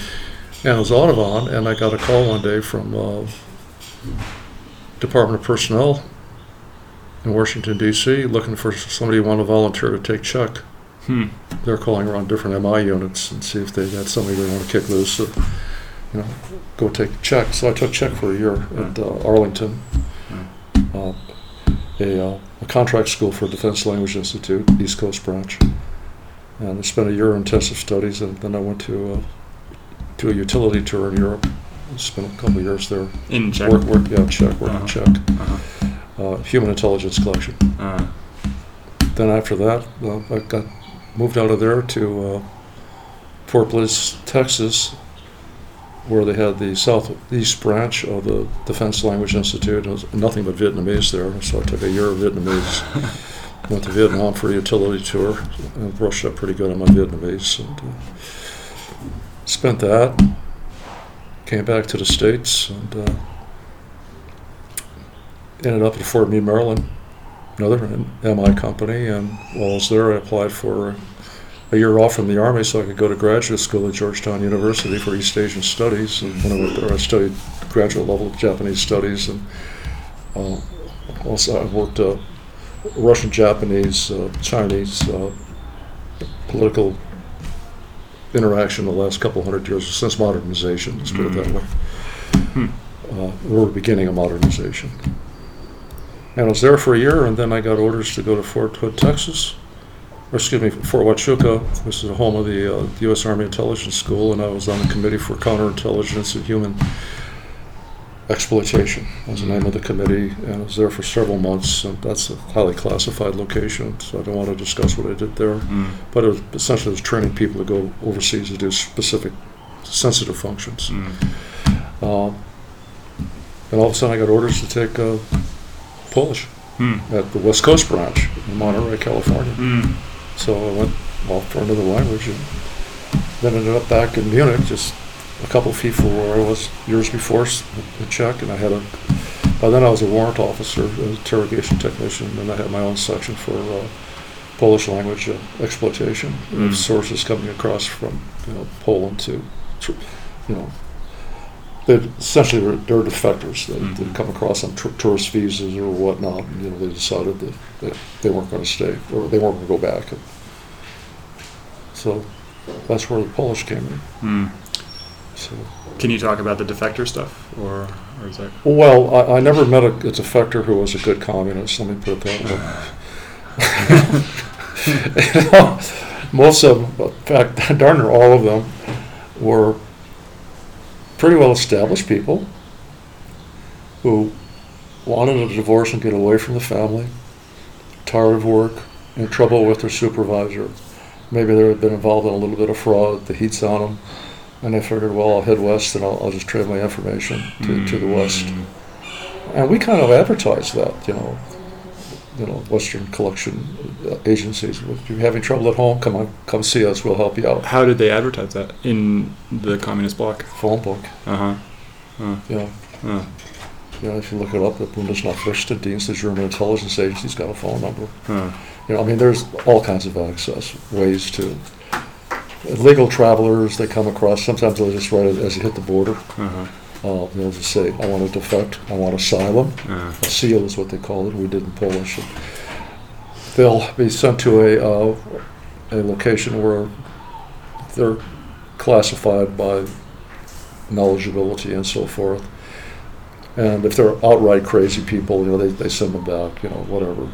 And it was AUTOVON, and I got a call one day from uh, Department of Personnel in Washington D.C. looking for somebody who wanted to volunteer to take Czech Hmm. they're calling around different MI units and see if they got somebody they want to kick loose. You know, go take Czech. So I took Czech for a year at uh, Arlington, uh, a, uh, a contract school for Defense Language Institute, East Coast branch, and I spent a year in intensive studies, and then I went to uh, to a utility tour in Europe. Spent a couple of years there. In Czech. Work, work, yeah, Czech, work Uh-huh. in Czech. Uh-huh. Uh, human intelligence collection. Uh, Then after that, uh, I got moved out of there to uh, Fort Bliss, Texas, where they had the southeast branch of the Defense Language Institute. It was nothing but Vietnamese there, so I took a year of Vietnamese. (laughs) Went to Vietnam for a utility tour and brushed up pretty good on my Vietnamese. And, uh, spent that. Came back to the States and uh, ended up at Fort Meade, Maryland another MI company, and while I was there, I applied for a year off from the Army so I could go to graduate school at Georgetown University for East Asian Studies. And when I went there, I studied graduate level Japanese studies, and uh, also I worked uh, Russian, Japanese, uh, Chinese uh, political interaction in the last couple hundred years since modernization, let's put it that way. Uh, we're beginning of modernization. And I was there for a year, and then I got orders to go to Fort Hood, Texas, or excuse me, Fort Huachuca, which is the home of the uh, U.S. Army Intelligence School, and I was on the committee for counterintelligence and human exploitation. Was the name of the committee, and I was there for several months. And that's a highly classified location, so I don't want to discuss what I did there. Mm. But it was essentially it was training people to go overseas to do specific sensitive functions. Mm. Um, and all of a sudden, I got orders to take uh, Polish Mm. at the West Coast branch in Monterey, California. Mm. So I went off to another language and then ended up back in Munich, just a couple feet from where I was years before, in Czech. And I had a, by then I was a warrant officer, an interrogation technician, and I had my own section for uh, Polish language uh, exploitation. Mm. of Sources coming across from you know, Poland to, you know, they essentially they're, they're defectors that, Mhm. that come across on tour- tourist visas or whatnot. And, you know, they decided that, that they weren't going to stay or they weren't going to go back. And so that's where the Polish came in. Mm. So, Can you talk about the defector stuff, or, or is that? well, I, I never met a, a defector who was a good communist. Let me put it that way. (laughs) (laughs) You know, most of them, in fact, (laughs) darn near all of them, were pretty well established people who wanted a divorce and get away from the family, tired of work, in trouble with their supervisor. Maybe they had been involved in a little bit of fraud, the heat's on them, and they figured, well, I'll head west and I'll, I'll just trade my information to, to the west. Mm. And we kind of advertised that, you know, you know, Western collection uh, agencies. If you're having trouble at home, come on, come see us. We'll help you out. How did they advertise that in the communist bloc? Phone book, Uh huh. you know. Uh, know, if you look it up, the Bundesnachrichtendienst, the German intelligence agency's got a phone number. uh, You know, I mean, there's all kinds of access ways to. Legal travelers they come across. Sometimes they'll just write it as you hit the border. uh-huh. Uh, they'll just say, "I want to defect. I want asylum." Uh, A seal is what they call it. We did in Polish. And they'll be sent to a uh, a location where they're classified by knowledgeability and so forth. And if they're outright crazy people, you know, they, they send them back, you know, whatever.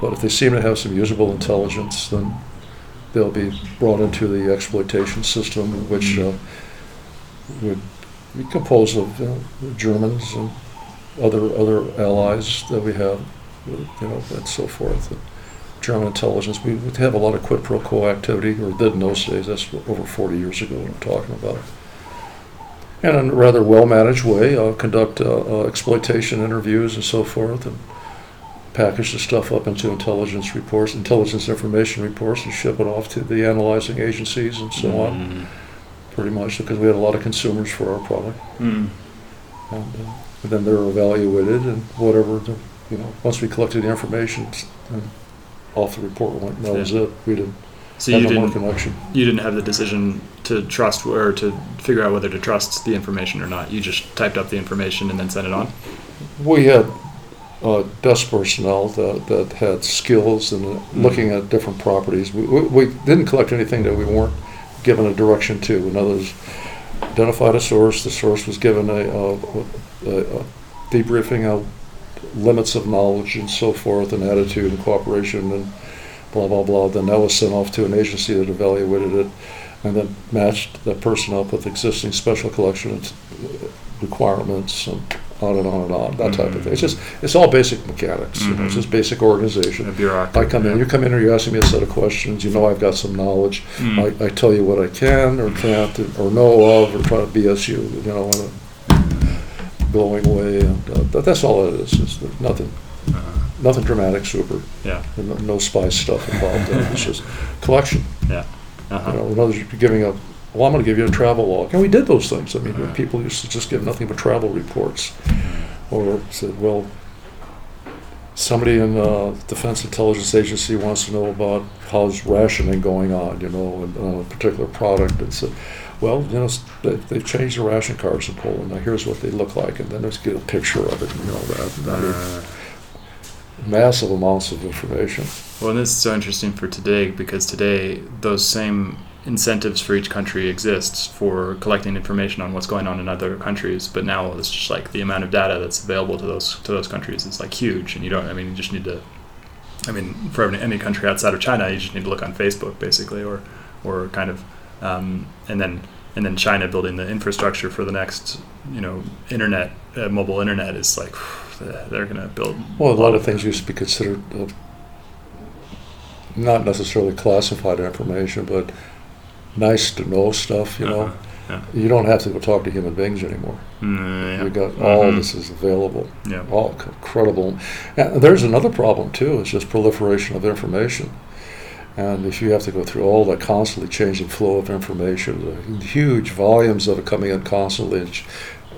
But if they seem to have some usable intelligence, then they'll be brought into the exploitation system, which uh, would composed of you know, Germans and other other allies that we have, you know, and so forth. German intelligence, we would have a lot of quid pro quo activity, or did in those days. That's over 40 years ago. What I'm talking about. And in a rather well-managed way, uh, conduct uh, uh, exploitation interviews and so forth, and package the stuff up into intelligence reports, intelligence information reports, and ship it off to the analyzing agencies and so on. Pretty much because we had a lot of consumers for our product. mm, And, uh, and then they're evaluated and whatever, the, you know, once we collected the information, and off the report went, and that was it. We didn't So have you no didn't connection. you didn't have the decision to trust or to figure out whether to trust the information or not. You just typed up the information and then sent it on. We had uh, desk personnel that, that had skills in looking at different properties. We, we, we didn't collect anything that we weren't given a direction to. In other words, identified a source, the source was given a, a, a, a debriefing of limits of knowledge and so forth, and attitude and cooperation and blah, blah, blah. Then that was sent off to an agency that evaluated it and then matched that person up with existing special collection requirements and on and on and on, that type of thing. It's just, it's all basic mechanics, you know, it's Mhm. just basic organization. I come in, you come in here, you're asking me a set of questions, you know I've got some knowledge. Mm. I, I tell you what I can or can't or know of or try to BS you, you know, in a glowing way. And uh, that, that's all it is. It's nothing, Uh, nothing dramatic, super. yeah. and No, no spy stuff involved in it. It's just collection. Yeah. Uh-huh. You know, in other words, giving a, well, I'm going to give you a travel log. And we did those things. I mean, people used to just give nothing but travel reports. Or said, well, somebody in the Defense Intelligence Agency wants to know about how's rationing going on, you know, and, on a particular product. And said, well, you know, they, they've changed the ration cards in Poland. Now here's what they look like. And then let's get a picture of it, you know, that. Uh, massive amounts of information. Well, and this is so interesting for today because today those same incentives for each country exists for collecting information on what's going on in other countries. But now it's just like the amount of data that's available to those to those countries is like huge, and you don't. I mean, you just need to. I mean, for any country outside of China, you just need to look on Facebook basically, or or kind of, um, and then and then China building the infrastructure for the next, you know, internet, uh, mobile internet is like (sighs) they're going to build. Well, a lot of things used to be considered uh, not necessarily classified information, but nice to know stuff. You know, Uh-huh, yeah. you don't have to go talk to human beings anymore. Mm, yeah. You got all Mhm. this is available. Yeah. All incredible. And there's another problem too. It's just proliferation of information. And if you have to go through all that constantly changing flow of information, the huge volumes of it coming in constantly,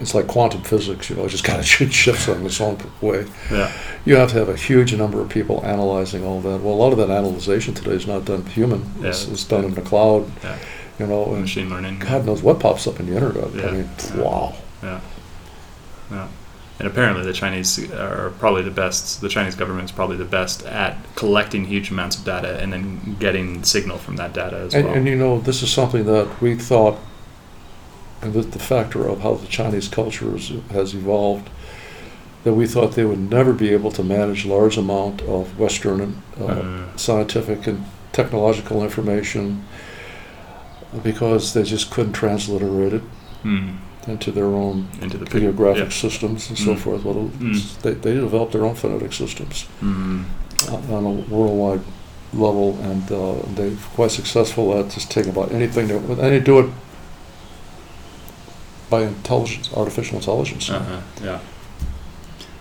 it's, like quantum physics. You know, it just kind of (laughs) shifts in its own way. Yeah. You have to have a huge number of people analyzing all that. Well, a lot of that analyzation today is not done human. Yeah, It's, it's done in the cloud. Yeah. You know, and Machine learning. God knows what pops up in the internet. Yeah. I mean, wow. Yeah. Yeah. And apparently, the Chinese are probably the best. The Chinese government is probably the best at collecting huge amounts of data and then getting signal from that data as And, well. and you know, this is something that we thought, and with the factor of how the Chinese culture is, has evolved, that we thought they would never be able to manage large amount of Western uh, Uh, scientific and technological information because they just couldn't transliterate it hmm, into their own into the paleographic yeah. systems and so Mm. forth. Well, Mm. they, they developed their own phonetic systems Hmm. on a worldwide level, and uh, they're quite successful at just taking about anything, and they do it by intelligence, artificial intelligence. Uh-huh, yeah.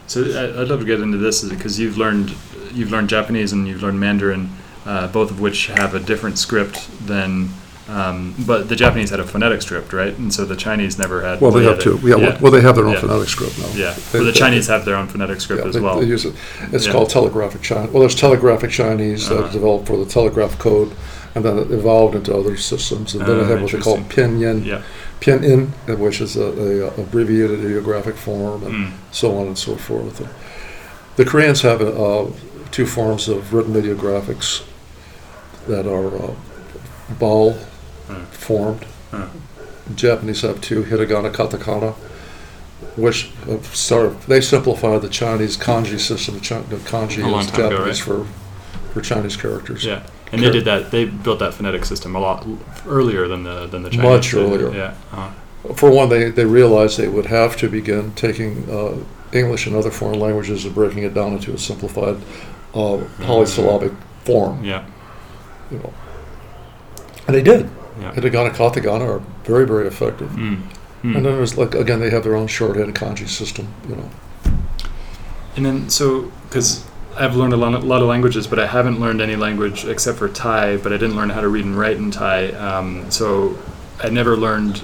So I- I'd love to get into this because you've learned you've learned Japanese and you've learned Mandarin, uh, both of which have a different script than. Um, but the Japanese had a phonetic script, right? And so the Chinese never had. Well, they have two. Yeah, well- well, they have their own Yeah. phonetic script now. Yeah, They- but the Chinese have their own phonetic script Yeah, as they, well. they use it. It's Yeah. called telegraphic Chinese. Well, there's telegraphic Chinese Uh-huh. that developed for the telegraph code, and then it evolved into other systems. And then Ah, they have what they call pinyin, yeah. Pinyin, uh, which is a, a abbreviated ideographic form, and Mm. so on and so forth. The Koreans have uh, two forms of written ideographics that are uh, vowel Uh, formed. uh, Japanese have two, hiragana, katakana, which uh, sort of, they simplify the Chinese kanji system. The, kanji is time ago, Japanese for, for Chinese characters. Yeah, and they did that. They built that phonetic system a lot earlier than the than the Chinese. Much did. earlier. Yeah. Uh-huh. For one, they, they realized they would have to begin taking uh, English and other foreign languages and breaking it down into a simplified uh, polysyllabic form. Yeah. You know. And they did. Yeah. Hiragana, katakana are very, very effective. Mm. Mm. And then there's like again, they have their own shorthand kanji system. You know. And then, so, because I've learned a lot, a lot of languages, but I haven't learned any language except for Thai, but I didn't learn how to read and write in Thai. Um, so I never learned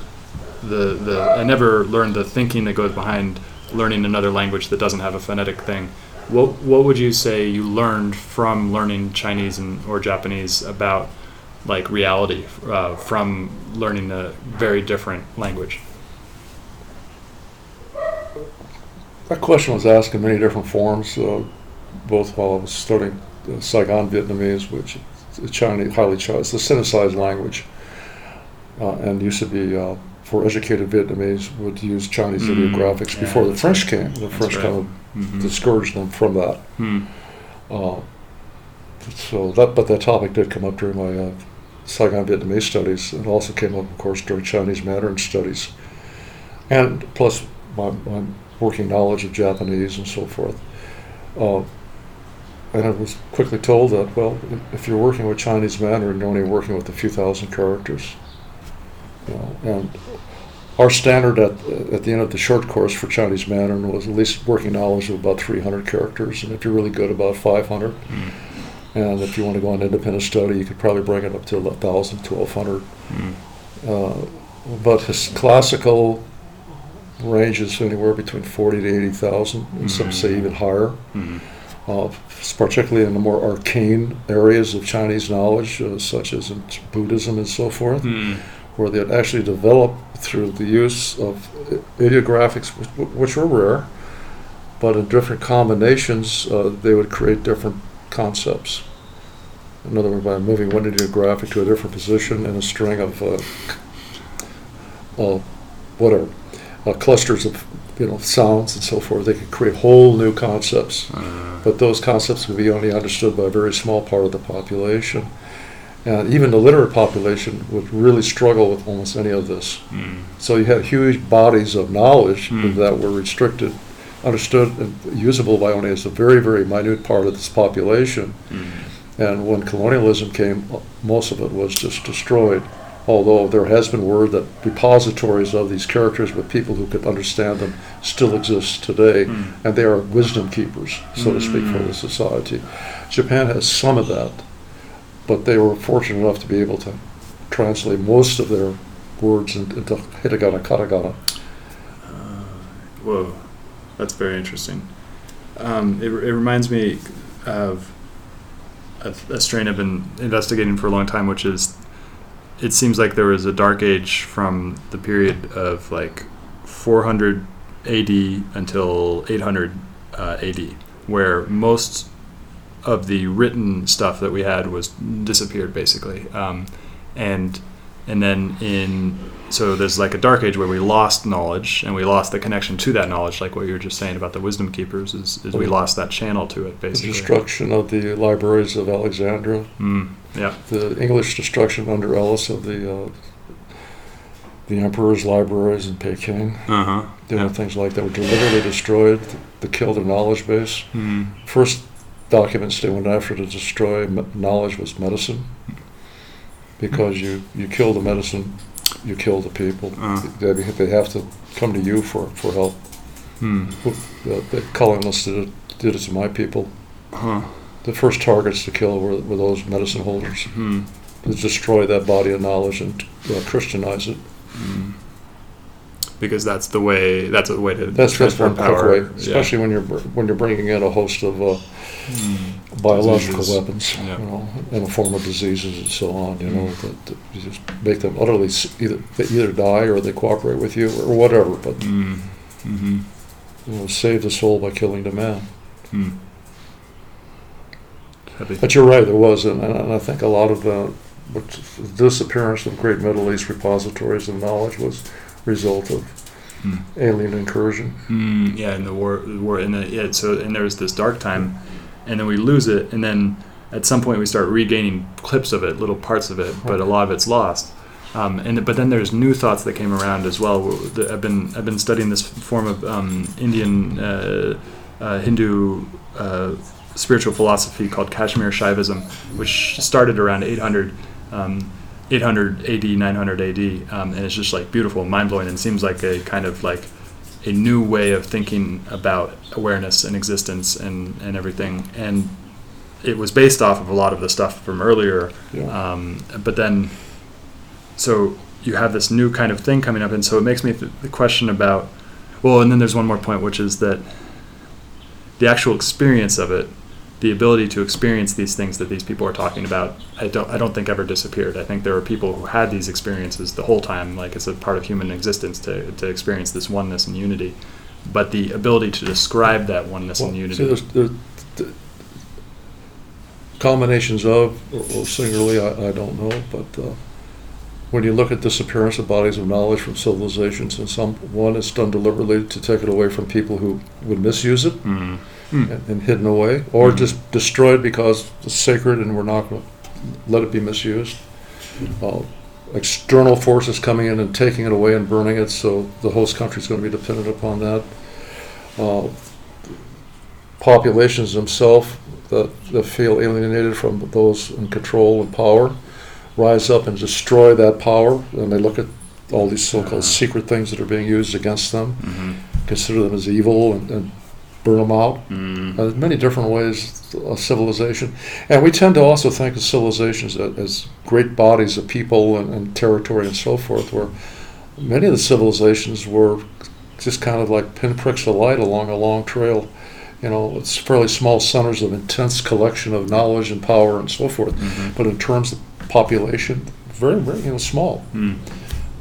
the, the, I never learned the thinking that goes behind learning another language that doesn't have a phonetic thing. What, what would you say you learned from learning Chinese and, or Japanese about like reality uh, from learning a very different language? That question was asked in many different forms, uh, both while I was studying Saigon Vietnamese, which is a Chinese, highly Chinese, it's a synthesized language, uh, and used to be uh, for educated Vietnamese would use Chinese Mm, ideographics yeah, before the French right. came. The That's French right. kind of Mm-hmm. discouraged them from that. Hmm. Uh, so that, but that topic did come up during my uh, Saigon Vietnamese studies. It also came up, of course, during Chinese Mandarin studies, and plus my, my working knowledge of Japanese and so forth. Uh, and I was quickly told that, well, if you're working with Chinese Mandarin, you're only working with a few thousand characters. You know, and our standard at, at the end of the short course for Chinese Mandarin was at least working knowledge of about 300 characters, and if you're really good, about 500. Hmm. And if you want to go on independent study, you could probably bring it up to 1,000, 1,200. Hmm. Uh, but his classical ranges anywhere between 40 to 80,000, and some say even higher. Hmm. Uh, particularly in the more arcane areas of Chinese knowledge, uh, such as in Buddhism and so forth, Hmm. where they actually developed through the use of ideographics, which, were rare, but in different combinations, uh, they would create different concepts. In other words, by moving one ideographic to a different position in a string of uh, uh, whatever uh, clusters of you know sounds and so forth, they could create whole new concepts. Uh, But those concepts would be only understood by a very small part of the population. And even the literate population would really struggle with almost any of this. mm, So you had huge bodies of knowledge Hmm. that were restricted, understood, and usable by only as a very, very minute part of this population. mm, And when colonialism came, most of it was just destroyed. Although there has been word that repositories of these characters with people who could understand them still exist today, mm. and they are wisdom keepers, so to speak, for the Mm. society. Japan has some of that, but they were fortunate enough to be able to translate most of their words into hiragana, katakana. Uh, whoa, that's very interesting. Um, it, it reminds me of a, a strain I've been investigating for a long time, which is it seems like there was a dark age from the period of like 400 AD until 800 uh, AD, where most of the written stuff that we had was disappeared basically, um, and and then in so there's like a dark age where we lost knowledge and we lost the connection to that knowledge, like what you were just saying about the wisdom keepers, is, is we lost that channel to it basically. The destruction of the libraries of Alexandria, Mm, yeah. the English destruction under Ellis of the uh, the emperor's libraries in Peking. Uh huh. There were things like that were deliberately destroyed to kill their knowledge base. Mm, First documents they went after to destroy knowledge was medicine, because you you kill the medicine, you kill the people. Uh. They, they have to come to you for, for help. hmm. The, the colonists did it, did it to my people. Huh. The first targets to kill were, were those medicine holders. Hmm. To destroy that body of knowledge and uh, Christianize it. Mm. Because that's the way. That's a way to That's that's transfer one power. way, Yeah. especially when you're when you're bringing in a host of uh, Mm. biological Diseases. weapons, Yeah. you know, in the form of diseases and so on. You know, Mm. that, that you just make them utterly either they either die or they cooperate with you or whatever. But Mm. Mm-hmm. you know, save the soul by killing the man. But you're right, there was, and, and I think a lot of the disappearance of great Middle East repositories of knowledge was a result of Hmm. alien incursion. Mm, yeah, in the war, the war, and the, yeah. So, and there was this dark time, and then we lose it, and then at some point we start regaining clips of it, little parts of it, but a lot of it's lost. Um, and but then there's new thoughts that came around as well. I've been I've been studying this form of um, Indian uh, uh, Hindu uh, spiritual philosophy called Kashmir Shaivism, which started around 800. Um, 800 AD, 900 AD, um, and it's just like beautiful, mind blowing, and seems like a kind of like a new way of thinking about awareness and existence and, and everything. And it was based off of a lot of the stuff from earlier. Yeah. Um, but then, so you have this new kind of thing coming up. And so it makes me th- the question about, well, and then there's one more point, which is that the actual experience of it, the ability to experience these things that these people are talking about, I don't, I don't think ever disappeared. I think there are people who had these experiences the whole time, like it's a part of human existence to, to experience this oneness and unity. But the ability to describe that oneness Well, and see, unity. there's, there, the combinations of, or, or singularly, I, I don't know, but uh, when you look at disappearance of bodies of knowledge from civilizations, and some one is done deliberately to take it away from people who would misuse it Mm. and, and hidden away, or Mhm. just destroyed because it's sacred and we're not going to let it be misused. Uh, external forces coming in and taking it away and burning it, so the host country is going to be dependent upon that. Uh, populations themselves that, that feel alienated from those in control and power rise up and destroy that power, and they look at all these so-called Uh-huh. secret things that are being used against them, Mhm. consider them as evil, and, and burn them out. Mm. Uh, many different ways of civilization, and we tend to also think of civilizations as, as great bodies of people and, and territory and so forth. Where many of the civilizations were just kind of like pinpricks of light along a long trail. You know, it's fairly small centers of intense collection of knowledge and power and so forth. Mhm. But in terms of population, very, very you know small. Mm.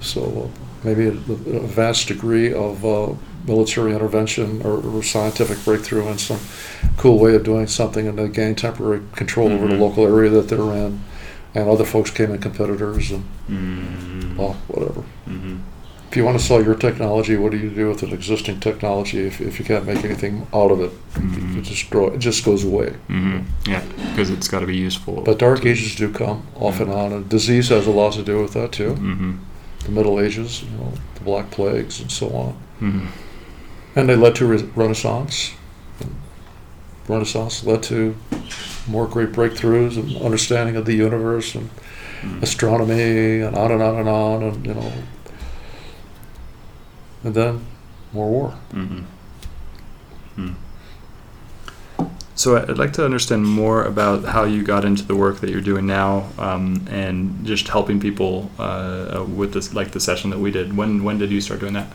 So uh, maybe a, a vast degree of uh, military intervention or, or scientific breakthrough and some cool way of doing something, and they gain temporary control over the Mhm. local area that they're in. And other folks came in competitors and Mm-hmm. well, whatever. Mm-hmm. If you want to sell your technology, what do you do with an existing technology if, if you can't make anything out of it? Mhm. It just grow, it just goes away. Mm-hmm. Yeah, because it's got to be useful. But dark ages do come off and on, and disease has a lot to do with that too. Mm-hmm. The Middle Ages, you know, the Black Plagues, and so on, Mm-hmm. And they led to re- Renaissance. Renaissance led to more great breakthroughs and understanding of the universe and Mm-hmm. astronomy, and on and on and on, and you know, and then more war. Mm-hmm. Mm. So I'd like to understand more about how you got into the work that you're doing now, um, and just helping people uh, uh, with this, like the session that we did. When when did you start doing that?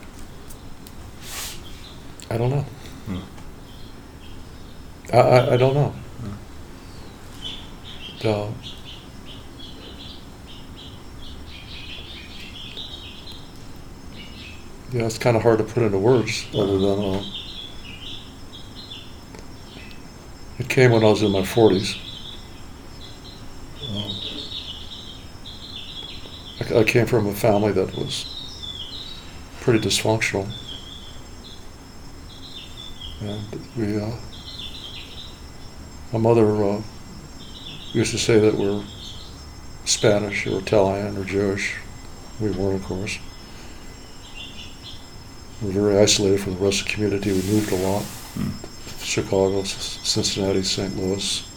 I don't know. Hmm. I, I, I don't know. Uh, yeah, it's kind of hard to put into words other than uh, it came when I was in my 40s. Um, I, I came from a family that was pretty dysfunctional. And we, uh, my mother uh, used to say that we're Spanish or Italian or Jewish. We weren't, of course. We were very isolated from the rest of the community. We moved a lot. Mm. Chicago, Cincinnati, St. Louis.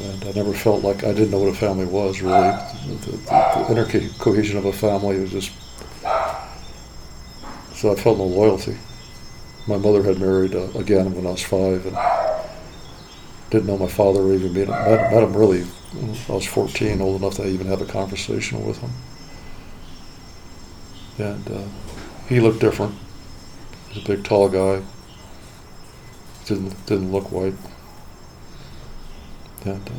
And I never felt like I didn't know what a family was, really. The, the, the inner co- cohesion of a family was just. So I felt no loyalty. My mother had married uh, again when I was five and didn't know my father or even met, met, met him really. I was 14, old enough to even have a conversation with him. And uh, he looked different. He was a big, tall guy. Didn't didn't look white. And uh,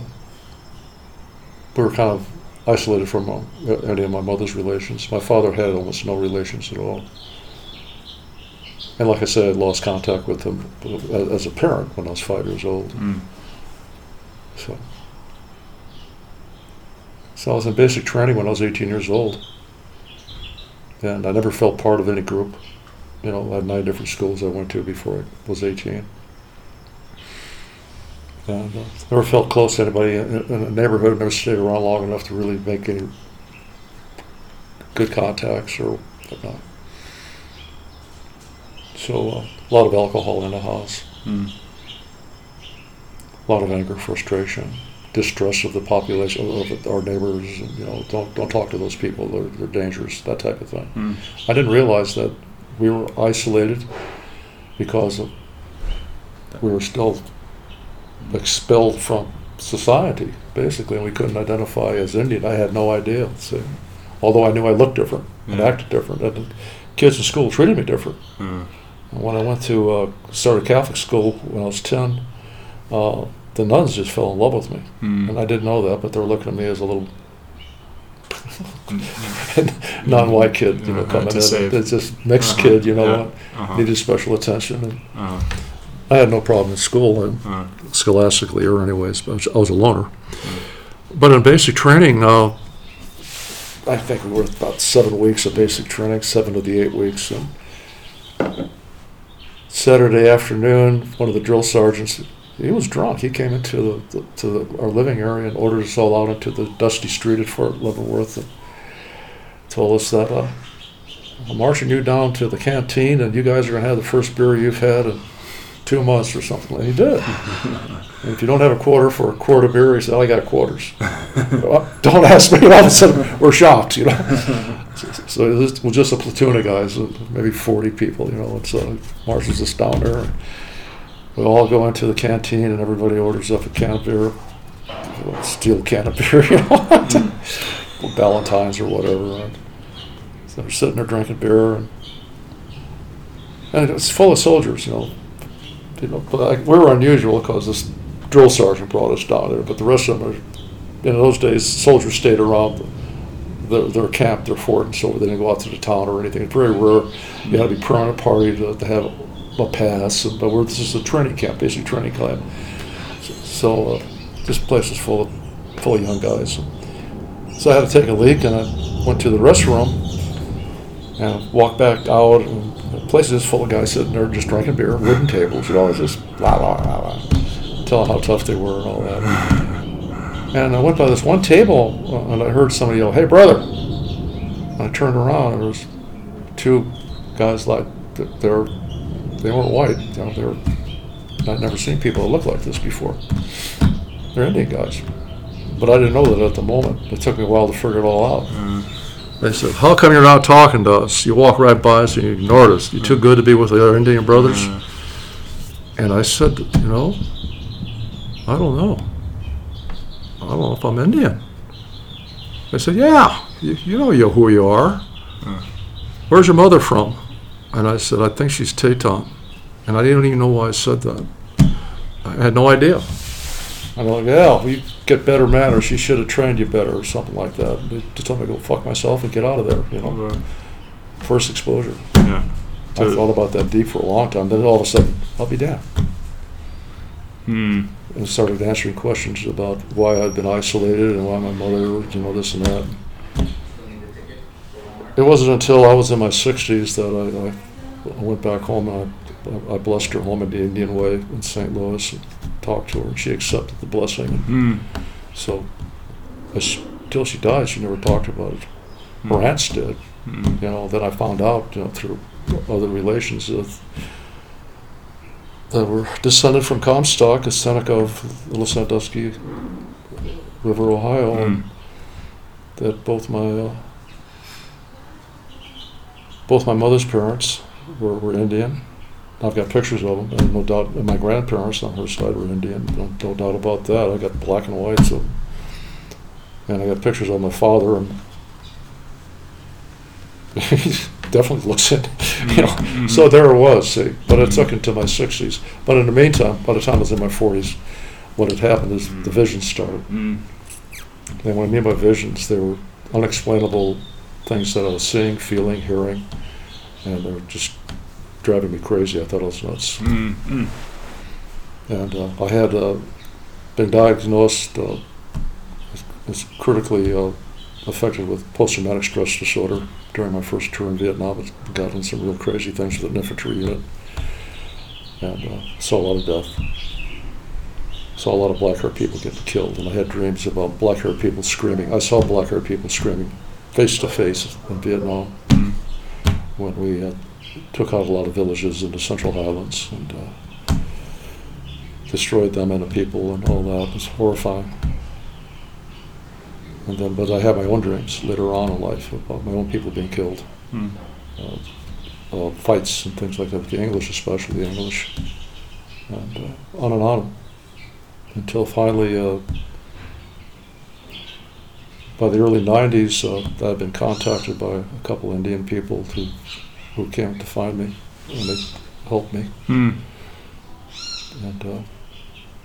we were kind of isolated from uh, any of my mother's relations. My father had almost no relations at all. And like I said, I lost contact with uh, as a parent when I was five years old. Mm. So, so I was in basic training when I was 18 years old, and I never felt part of any group. You know, I had nine different schools I went to before I was 18, and uh, never felt close to anybody in, in a neighborhood. Never stayed around long enough to really make any good contacts or whatnot. So uh, a lot of alcohol in the house Mm. a lot of anger, frustration, distrust of the population, of our neighbors. You know, don't don't talk to those people; they're, they're dangerous. That type of thing. Mm. I didn't realize that we were isolated because of, we were still expelled from society, basically, and we couldn't identify as Indian. I had no idea. See, although I knew I looked different and acted different, and kids in school treated me different. Mm. When I went to uh, started Catholic school when I was ten, uh, the nuns just fell in love with me, Mm. and I didn't know that, but they were looking at me as a little Mm. (laughs) non-white kid, you know, Uh, coming in. save. It's just mixed Uh-huh, kid, you know, yeah. what Uh-huh. needed special attention, and Uh-huh. I had no problem in school and Uh-huh. scholastically, or anyways, but I was, I was a loner. But in basic training, uh, I think we were about seven weeks of basic training, seven of the eight weeks, and Saturday afternoon, one of the drill sergeants, he was drunk. He came into the, the to the, our living area and ordered us all out into the dusty street at Fort Leavenworth and told us that uh, I'm marching you down to the canteen and you guys are going to have the first beer you've had in two months or something. And he did. and (laughs) if you don't have a quarter for a quart of beer, he said, I got quarters. (laughs) well, don't ask me. (laughs) All of a sudden, we're shocked, you know. So it was just a platoon of guys, uh, maybe 40 people, you know, it's marches us down there. We all go into the canteen and everybody orders up a can of beer, a steel can of (laughs) beer, you know, (laughs) Valentine's or whatever. And so we're sitting there drinking beer and, and it's full of soldiers, you know. You know, but we were unusual because this drill sergeant brought us down there, but the rest of them are, in those days, soldiers stayed around the, their, their camp, their fort, and so they didn't go out to the town or anything. It's very rare. You had to be permanent party to, to have a pass. But we're, this is a training camp, basically training camp. So uh, this place was full of full of young guys. So I had to take a leak, and I went to the restroom and walked back out. And the place is full of guys sitting there just drinking beer, wooden tables, you know, it's just blah blah blah blah, telling how tough they were and all that. And I went by this one table, uh, and I heard somebody yell, "Hey, brother!" And I turned around, and there was two guys like they're they weren't white. You know, they were I'd never seen people that looked like this before. They're Indian guys. But I didn't know that at the moment. It took me a while to figure it all out. Mm. They said, How come you're not talking to us? You walk right by us and you ignored us. You're too good to be with the other Indian brothers? Mm. And I said, You know, I don't know. I don't know if I'm Indian. They said, Yeah, you, you know you, who you are. Where's your mother from? And I said, I think she's Teton. And I didn't even know why I said that. I had no idea. I'm like, yeah, we get better manners. She should have trained you better, or something like that. They just told me to go fuck myself and get out of there. You know, Right. first exposure. Yeah. I thought about that deep for a long time. Then all of a sudden, I'll be damned. Hmm. And started answering questions about why I'd been isolated and why my mother, you know, this and that. It wasn't until I was in my 60s that I, I, went back home and I, I blessed her home in the Indian way in St. Louis and talked to her, and she accepted the blessing. Hmm. so, as, till she died, she never talked about it. Her aunts did. Hmm. You know, then I found out, you know, through other relations that, that were descended from Comstock, a Seneca of Little Sandusky River, Ohio, Hmm. and that both my uh, both my mother's parents were, were Indian. I've got pictures of them, and no doubt, and my grandparents on her side were Indian. No, no doubt about that. I got black and white, so, and I got pictures of my father, and (laughs) definitely looks it, (laughs) you know. Mhm. So there it was, see. But it took until my 60s. But in the meantime, by the time I was in my 40s, what had happened is the visions started. Hmm. And what I mean by visions, they were unexplainable things that I was seeing, feeling, hearing, and they were just driving me crazy. I thought I was nuts. Hmm. Hmm. And uh, I had uh, been diagnosed uh, as, critically uh, affected with post-traumatic stress disorder during my first tour in Vietnam. I got in some real crazy things with an infantry unit, and uh, saw a lot of death. Saw a lot of black-haired people getting killed, and I had dreams about black-haired people screaming. I saw black-haired people screaming face to face in Vietnam when we uh, took out a lot of villages in the Central Highlands and uh, destroyed them and the people and all that. It was horrifying. And then, but I had my own dreams later on in life about my own people being killed, Hmm. uh, uh, fights and things like that, with the English, especially the English, and uh, on and on. Until finally, uh, by the early 90s, uh, I'd been contacted by a couple Indian people who, who came to find me and they helped me. Hmm. And uh,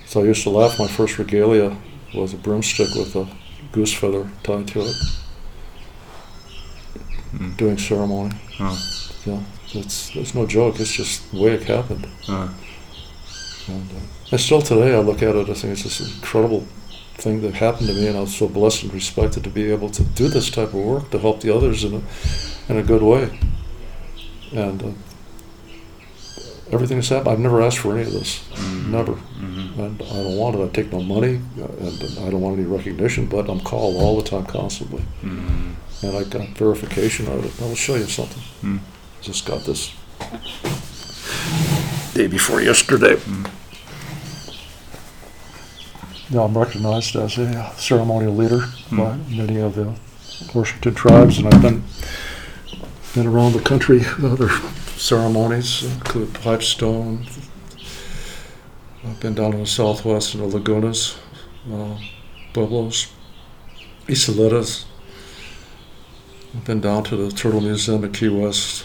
so I used to laugh. My first regalia was a broomstick with a goose feather tied to it, doing ceremony. Oh. Yeah, it's it's no joke. It's just the way it happened. Uh. And, uh, and still today, I look at it. I think it's just an incredible thing that happened to me, and I was so blessed and respected to be able to do this type of work to help the others in a in a good way. And uh, everything that's happened, I've never asked for any of this. Hmm. Never. Hmm. And I don't want it. I take no money, uh, and I don't want any recognition. But I'm called all the time, constantly, Hmm. and I got verification of it. I will show you something. Hmm. Just got this day before yesterday. Now I'm recognized as a uh, ceremonial leader by many of the Washington tribes, and I've been been around the country with other ceremonies, include Pipestone. I've been down in the southwest in the Lagunas, uh, Pueblos, Isolitas. I've been down to the Turtle Museum at Key West.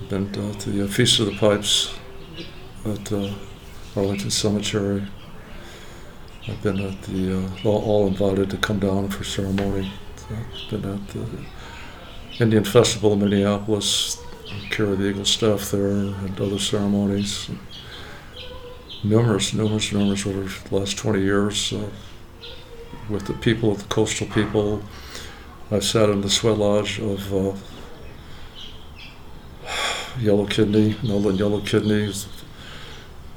I've been uh, to the Feast of the Pipes at uh, Arlington Cemetery. I've been at the uh, all invited to come down for ceremony I've been at the Indian Festival in Minneapolis, carried the Eagle stuff there, and other ceremonies. Numerous, numerous, numerous over the last 20 years uh, with the people, the coastal people. I've sat in the sweat lodge of uh, Yellow Kidney, Nolan Yellow Kidney. Is,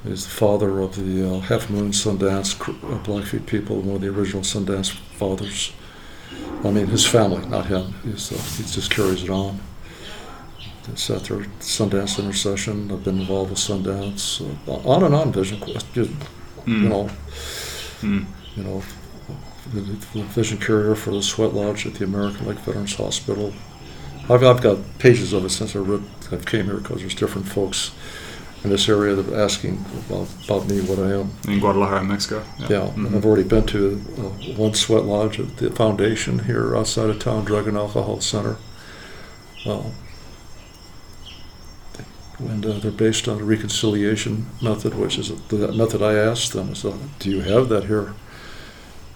is the father of the uh, Half Moon Sundance uh, Blackfeet people, one of the original Sundance fathers. I mean, his family, not him. He's, uh, he just carries it on. Sat through Sundance Intercession. I've been involved with Sundance. Uh, on and on, Vision Quest. Just, Mm. You know, Mm. you know, the, the vision carrier for the Sweat Lodge at the American Lake Veterans Hospital. I've, I've got pages of it since I wrote, I've came here because there's different folks in this area that are asking about, about me, what I am. In Guadalajara, Mexico. Yeah, Mhm. I've already been to uh, one sweat lodge at the foundation here outside of town, Drug and Alcohol Center. Uh, and uh, they're based on the reconciliation method, which is the method I asked them. So, do you have that here?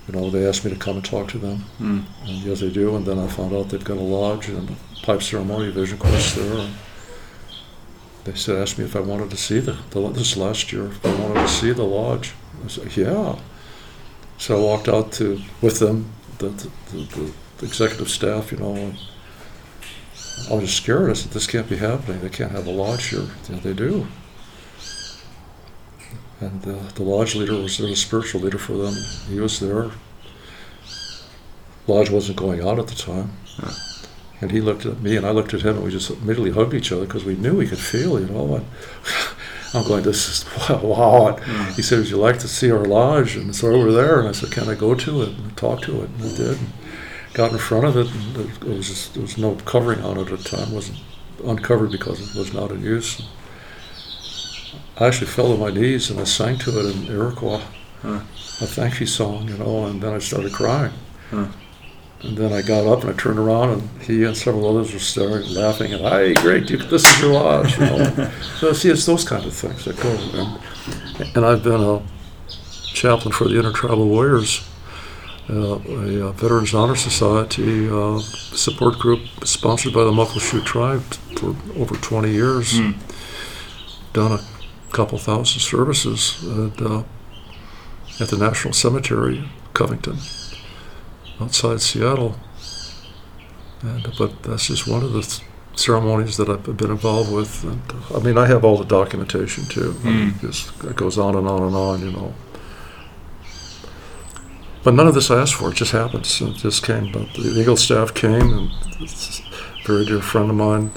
You know, they asked me to come and talk to them, Mm. and yes, they do. And then I found out they've got a lodge and a pipe ceremony vision quest there. And they said, asked me if I wanted to see the, the this last year, if I wanted to see the lodge. I said, yeah. So I walked out to with them, the, the, the, the executive staff, you know. And I was just scared. I said, this can't be happening. They can't have a lodge here. Yeah, they do. And uh, the lodge leader was there, the spiritual leader for them. He was there. Lodge wasn't going on at the time. Yeah. And he looked at me, and I looked at him, and we just immediately hugged each other because we knew we could feel, you know. And (laughs) I'm going, this is wow. wow. Mm. he said, Would you like to see our lodge? And it's over there. And I said, Can I go to it and talk to it? And I did. Got in front of it, and it was just, there was no covering on it at the time. It wasn't uncovered because it was not in use. I actually fell to my knees and I sang to it in Iroquois, Huh. a thank you song, you know, and then I started crying. Huh. And then I got up and I turned around, and he and several others were staring, laughing, and hey, great, you, this is your lodge, you know. (laughs) so see, it's those kind of things that go. And, and I've been a chaplain for the Intertribal Warriors, uh, a, uh Veterans Honor Society uh, support group sponsored by the Muckleshoot Tribe for over 20 years. Mm. Done a couple thousand services at, uh, at the National Cemetery, Covington outside Seattle. And, but that's just one of the th- ceremonies that I've been involved with. And, uh, I mean, I have all the documentation too. I mean, Mm. just, it goes on and on and on, you know. But none of this I asked for. It just happens. It just came. But the Eagle staff came, and this very dear friend of mine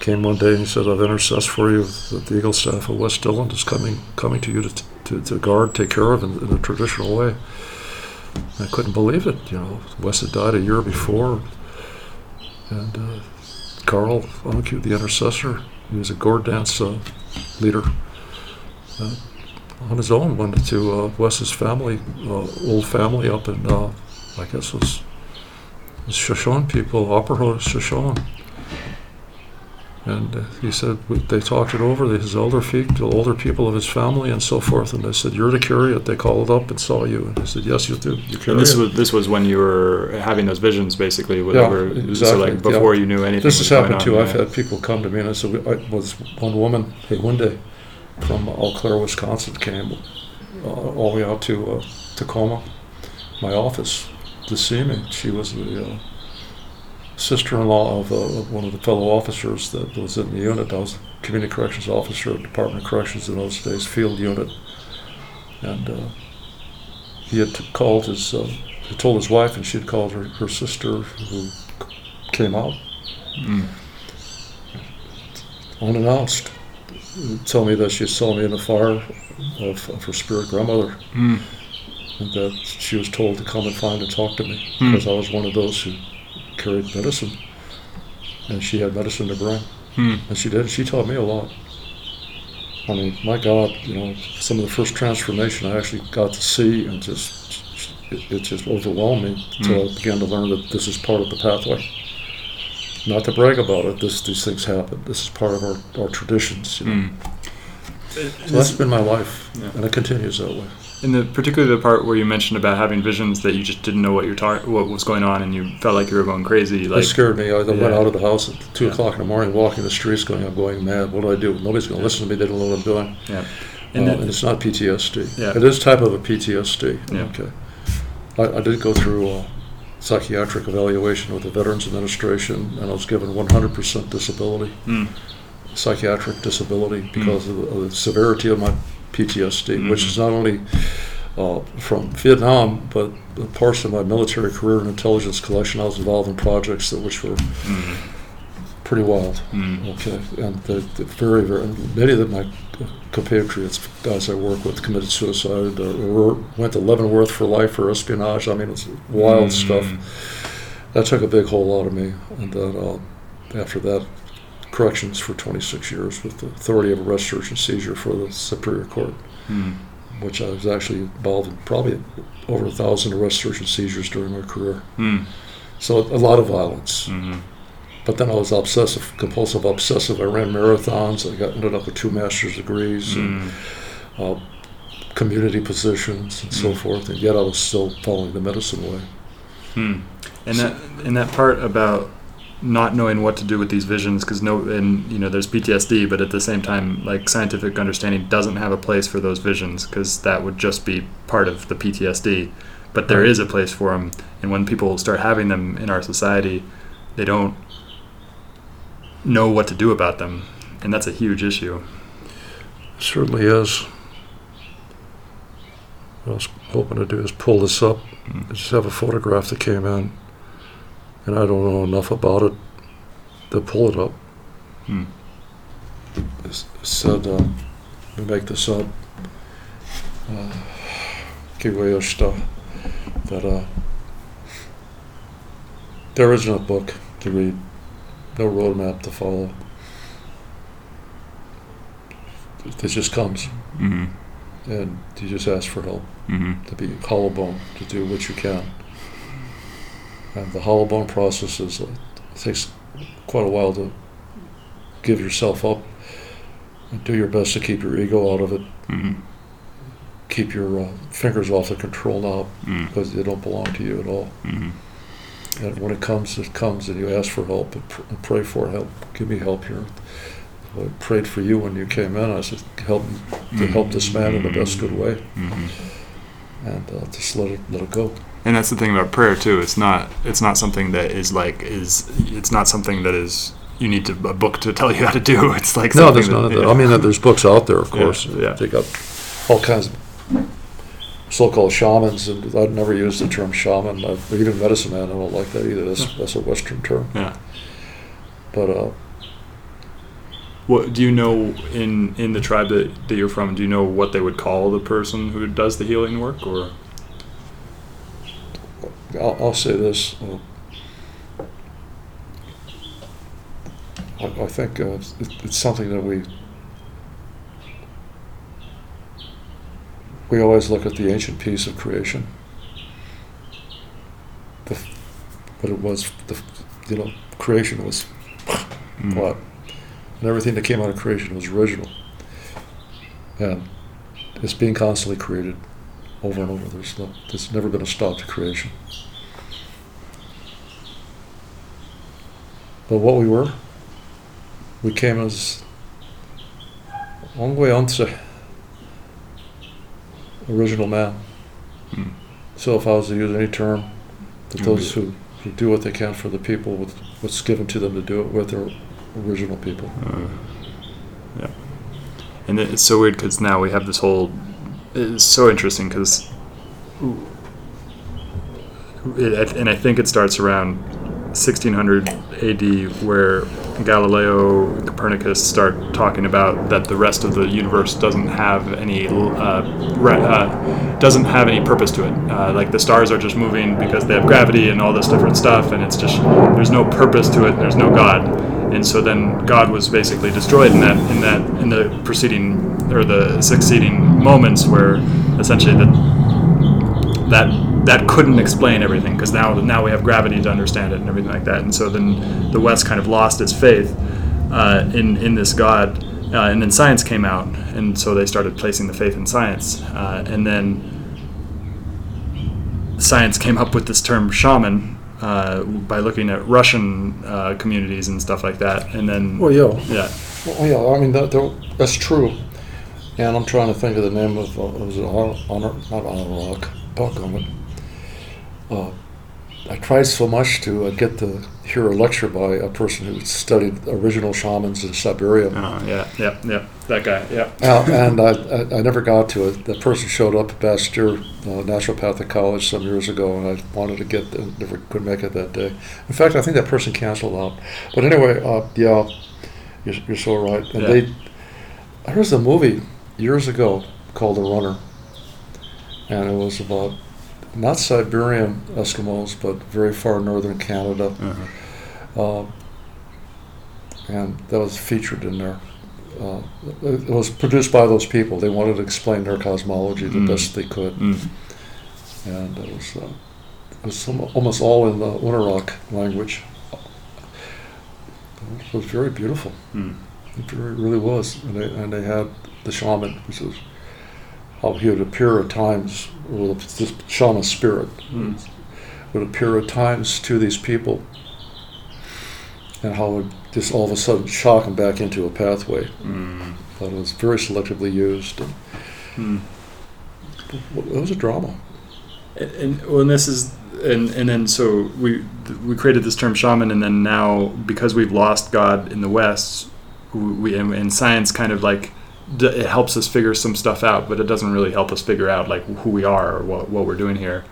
came one day and he said, "I've intercessed for you. That the Eagle staff of Wes Dillon is coming coming to you to, to, to guard, take care of in, in a traditional way." I couldn't believe it. You know, Wes had died a year before, and uh, Carl Onacue, the intercessor, he was a gourd dance uh, leader. Uh, on his own, went to uh, Wes's family, uh, old family up in, uh, I guess it was, Shoshone people, Opera Shoshone. And uh, he said they talked it over. His elder feet, the older people of his family, and so forth. And they said, "You're to carry it." They called up and saw you, and he said, "Yes, you do. You carry And this it." was this was when you were having those visions, basically. Yeah, Whatever. So exactly, like yeah. before you knew anything. This has happened too. I've yeah. had people come to me and I said, I was one woman, Hayunde, from Eau Claire, Wisconsin, came uh, all the way out to uh, Tacoma, my office, to see me. She was the uh, sister-in-law of, uh, of one of the fellow officers that was in the unit. I was a community corrections officer at Department of Corrections in those days, field unit, and uh, he had t- called his, uh, he told his wife, and she had called her, her sister, who came out Mm. unannounced. Tell me that she saw me in the fire of, of her spirit grandmother, Mm. and that she was told to come and find and talk to me Hmm. because I was one of those who carried medicine, and she had medicine to bring, Mm. and she did. She taught me a lot. I mean, my God, you know, some of the first transformation I actually got to see, and just it, it just overwhelmed me until I began to learn that this is part of the pathway. Not to brag about it, this these things happen. This is part of our, our traditions. You know. Mm. So that's been my life, Yeah. and it continues that way. In the particularly the part where you mentioned about having visions that you just didn't know what you're tar- what was going on and you felt like you were going crazy. That Like scared me. I went out of the house at two Yeah. o'clock in the morning, walking the streets, going, "I'm going mad. What do I do? Nobody's going to listen to me. They don't know what I'm doing." yeah, And, and uh, then- and it's not PTSD. Yeah. It is type of a PTSD. Yeah. Okay. I, I did go through a psychiatric evaluation with the Veterans Administration, and I was given 100% disability, Mm, psychiatric disability, because of, the, of the severity of my PTSD, which Mhm. is not only uh, from Vietnam, but the parts of my military career in intelligence collection. I was involved in projects that which were mm, pretty wild. mm, Okay, and the, the very, very, many of my compatriots, guys I work with, committed suicide or, or went to Leavenworth for life for espionage. I mean, it's wild mm, stuff. That took a big hold out of me. And then uh, after that, corrections for 26 years with the authority of arrest, search, and seizure for the Superior Court, mm, which I was actually involved in probably over a thousand arrest, search, and seizures during my career. mm, So a lot of violence. mhm, But then I was obsessive, compulsive obsessive. I ran marathons. I got ended up with two master's degrees and mm, uh, community positions and so Mm. forth. And yet I was still following the medicine way. mm. And that and that part about not knowing what to do with these visions because no and you know there's PTSD but at the same time like scientific understanding doesn't have a place for those visions because that would just be part of the PTSD but there Right. is a place for them and when people start having them in our society they don't know what to do about them and that's a huge issue Certainly is. What I was hoping to do is pull this up. Mm. I just have a photograph that came in, and I don't know enough about it to pull it up. Hmm. It said, uh, we make this up. Uh, Kiwayoshita, that uh, there isn't a book to read, no roadmap to follow. It just comes, mm-hmm. and you just ask for help Mm-hmm. to be hollow bone, to do what you can. And the hollow bone process is, uh, it takes quite a while to give yourself up and do your best to keep your ego out of it, Mm-hmm. keep your uh, fingers off the control knob Mm-hmm. because they don't belong to you at all. And when it comes, it comes, and you ask for help and, pr- and pray for help. Give me help here. I prayed for you when you came in. I said, help to help this man in the best good way, Mm-hmm. and uh, just let it let it go. and that's the thing about prayer too it's not it's not something that is like is it's not something that is you need to, a book to tell you (laughs) how to do it's like No, there's none of that. yeah. I mean, there's books out there, of Yeah, course. yeah. They got all kinds of so-called shamans, and I'd never used the term shaman, or even medicine man. I don't like that either. That's that's a Western term. yeah But uh, what do you know in in the tribe that, that you're from do you know what they would call the person who does the healing work or I'll, I'll say this. Uh, I, I think uh, it's something that we we always look at the ancient piece of creation. The, what it was, the, you know, creation was Mm. what, and everything that came out of creation was original, and it's being constantly created over and over. There's no, there's never been a stop to creation. But what we were, we came as long way onto original man. Mm. So if I was to use any term, that those who, who do what they can for the people with what's given to them to do it with are original people. Uh, yeah. And it's so weird because now we have this whole. It's so interesting because. And I think it starts around 1600 AD, where Galileo Copernicus start talking about that the rest of the universe doesn't have any uh, re- uh, doesn't have any purpose to it. Uh, like the stars are just moving because they have gravity and all this different stuff, and it's just there's no purpose to it. There's no God, and so then God was basically destroyed in that in that in the preceding or the succeeding moments where essentially that that couldn't explain everything because now now we have gravity to understand it and everything like that. And so then the West kind of lost its faith uh, in in this God Uh, and then science came out, and so they started placing the faith in science. Uh, and then science came up with this term shaman uh, by looking at Russian uh, communities and stuff like that. And then, Well, yeah. yeah, Well, yeah, I mean, that, that, that's true. And I'm trying to think of the name of, uh, was it Honor, Honor not Honor Buck on it. Uh, I tried so much to uh, get to hear a lecture by a person who studied original shamans in Siberia. uh, yeah, yeah, yeah, that guy, yeah. Uh, and I, I, I never got to it. The person showed up at Bastyr uh, Naturopathic College some years ago, and I wanted to get there, never could make it that day. In fact, I think that person canceled out. But anyway, uh, yeah, you're, you're so right. And Yeah. they, there was a movie years ago called The Runner, and it was about not Siberian Eskimos, but very far northern Canada. Uh-huh. Uh, and that was featured in there. Uh, it was produced by those people. They wanted to explain their cosmology the Mm. best they could, Mm. and it was, uh, it was some, almost all in the Unarok language. It was very beautiful. Mm. It really, was. And they, and they had the shaman, which how he would appear at times, with this shaman spirit Mm. would appear at times to these people, and how it would just all of a sudden shock them back into a pathway. Mm. But it was very selectively used. And Mm. it was a drama. And, and well, and this is and and then so we we created this term shaman, and then now because we've lost God in the West, we and, and science kind of like it helps us figure some stuff out, but it doesn't really help us figure out like who we are or what what we're doing here.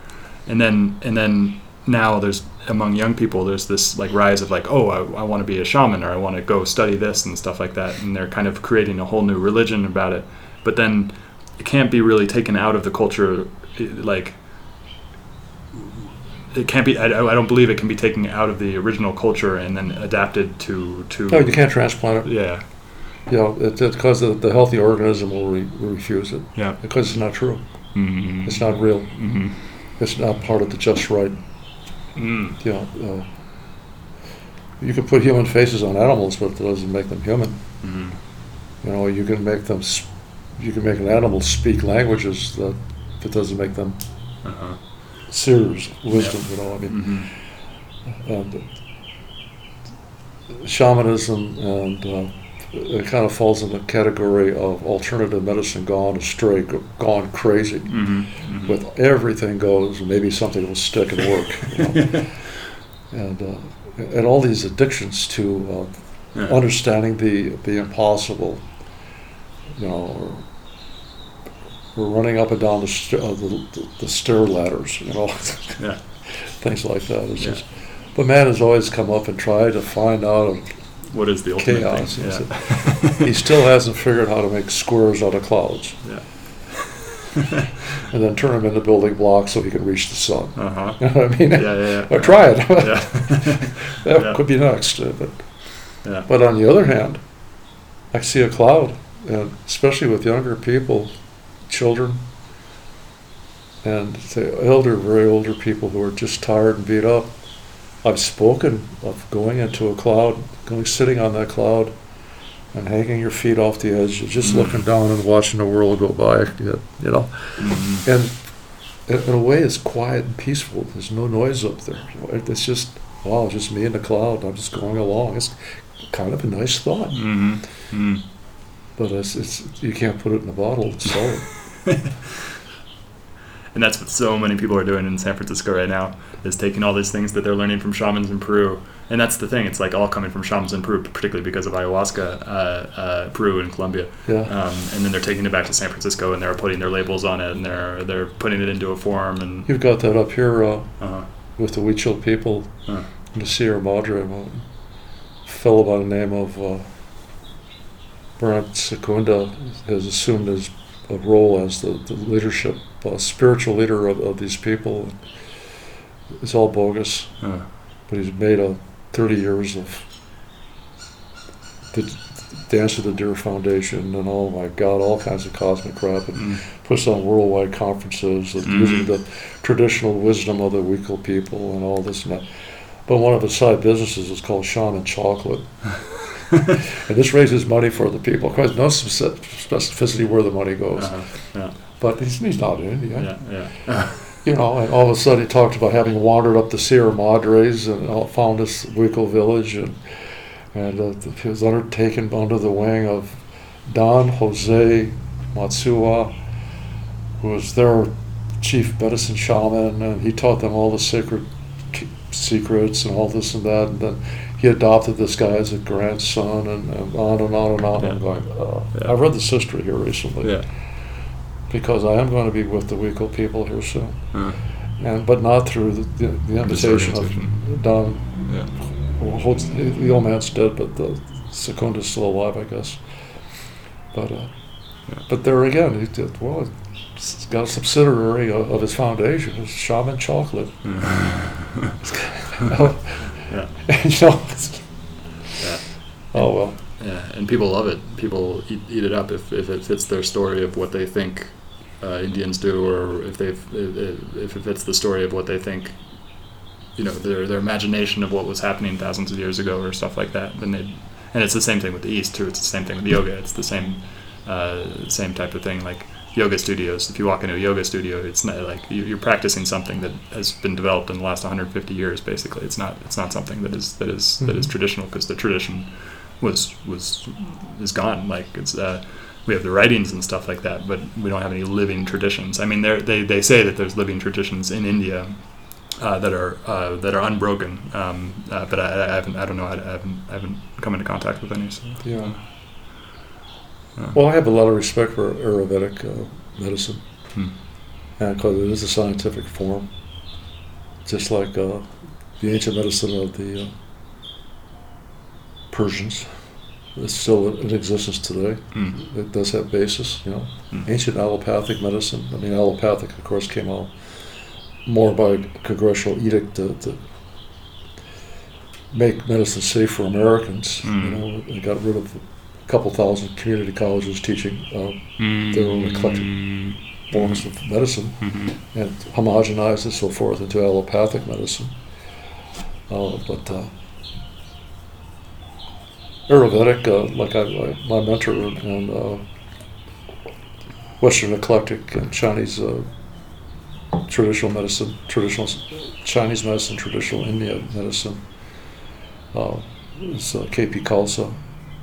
And then and then now there's among young people there's this like rise of like oh I, I want to be a shaman or I want to go study this and stuff like that, and they're kind of creating a whole new religion about it. But then it can't be really taken out of the culture i- like it can't be I, I don't believe it can be taken out of the original culture and then adapted to to No, you can't transplant it. yeah You know, it's because the, the healthy organism will, re, refuse it yeah because it's not true. mm-hmm. It's not real. Mm-hmm. It's not part of the just right. Mm. You know, uh, you can put human faces on animals, but it doesn't make them human. Mm-hmm. You know, you can make them, s- you can make an animal speak languages that that doesn't make them Uh-huh. seers, wisdom. You know, I mean, Mm-hmm. and uh, shamanism and uh, it kind of falls in the category of alternative medicine gone astray, gone crazy. Mm-hmm. With everything goes, maybe something will stick and work. You know? (laughs) and uh, and all these addictions to yeah. uh, understanding the the impossible. You know, we're running up and down the, st- uh, the, the, the stair ladders. You know, (laughs) Yeah. things like that. It's Yeah. just, but man has always come up and tried to find out. What is the ultimate Chaos, thing? Yeah. He still hasn't figured out how to make squares out of clouds yeah. (laughs) and then turn them into building blocks so he can reach the sun. uh-huh. (laughs) You know what I mean? Yeah, yeah, yeah. Or try it. (laughs) That could be next. uh, But, yeah. but on the other hand, I see a cloud, and especially with younger people, children, and the elder, very older people who are just tired and beat up. I've spoken of going into a cloud, going sitting on that cloud, and hanging your feet off the edge, just Mm. looking down and watching the world go by. You know, Mhm. and in a way, it's quiet and peaceful. There's no noise up there. It's just wow, just me and the cloud. I'm just going along. It's kind of a nice thought, Mhm. Mm. but it's, it's you can't put it in a bottle. It's solid. (laughs) And that's what so many people are doing in San Francisco right now is taking all these things that they're learning from shamans in Peru. And that's the thing; it's like all coming from shamans in Peru, particularly because of ayahuasca, uh, uh, Peru and Colombia. yeah, Um, and then they're taking it back to San Francisco, and they're putting their labels on it, and they're they're putting it into a form. And you've got that up here uh, uh, with the Huichol people Huh. in the Sierra Madre. A fellow by the name of uh, Brant Secunda has assumed his a role as the, the leadership, uh, spiritual leader of, of these people. It's all bogus. uh, but he's made a 30 years of the Dance of the Deer Foundation and oh my God, all kinds of cosmic crap and mm, puts on worldwide conferences and Mhm. using the traditional wisdom of the Huichol people and all this and that. But one of his side businesses is called Shaman Chocolate. (laughs) and this raises money for the people. Of course, no specificity where the money goes. Uh-huh. Yeah. But he's, he's not in India. Yeah. Yeah. (laughs) You know, and all of a sudden he talked about having wandered up the Sierra Madres and found this Huichol village, and and uh, he was undertaken under the wing of Don Jose Matsuwa, who was their chief medicine shaman, and he taught them all the sacred secrets and all this and that, and then he adopted this guy as a grandson, and, and on and on and on. I'm going, uh, Yeah. I've read this history here recently yeah. Because I am going to be with the Huichol people here soon, Uh, and but not through the, the, the invitation of Don. yeah. Well, holds, the, the old man's dead, but the Secunda's still alive, I guess. But uh, Yeah. but there again, he did well. He's got a subsidiary of, of his foundation, it's Shaman Chocolate. (laughs) (laughs) Yeah. (laughs) you know, Yeah. oh well. Yeah, and people love it. People eat, eat it up if, if it fits their story of what they think uh, Indians do, or if they if, if it fits the story of what they think, you know, their their imagination of what was happening thousands of years ago, or stuff like that. Then they, and it's the same thing with the East too. It's the same thing with yoga. It's the same uh, same type of thing. Like yoga studios. If you walk into a yoga studio, it's not like you- you're practicing something that has been developed in the last 150 years. Basically, it's not it's not something that is that is that is Mhm. traditional because the tradition was was is gone. Like it's uh, we have the writings and stuff like that, but we don't have any living traditions. I mean, they they say that there's living traditions in India. Uh, that are uh, that are unbroken, um, uh, but I, I haven't I don't know I, I haven't I haven't come into contact with any. So. Yeah. Well, I have a lot of respect for Ayurvedic uh, medicine, Hmm. because it is a scientific form, just like uh, the ancient medicine of the uh, Persians. It's still in existence today. mm, It does have basis, you know. Hmm. Ancient allopathic medicine. I mean, allopathic, of course, came out more by congressional edict to, to make medicine safe for Americans. Hmm. You know, they got rid of a couple thousand community colleges teaching uh, Their own eclectic Mm, forms of medicine mhm, and homogenized and so forth into allopathic medicine. Uh, but uh, Ayurvedic, uh, like I, I, my mentor and uh, Western eclectic and Chinese uh, traditional medicine, traditional Chinese medicine, traditional Indian medicine, uh, is uh, K.P. Khalsa,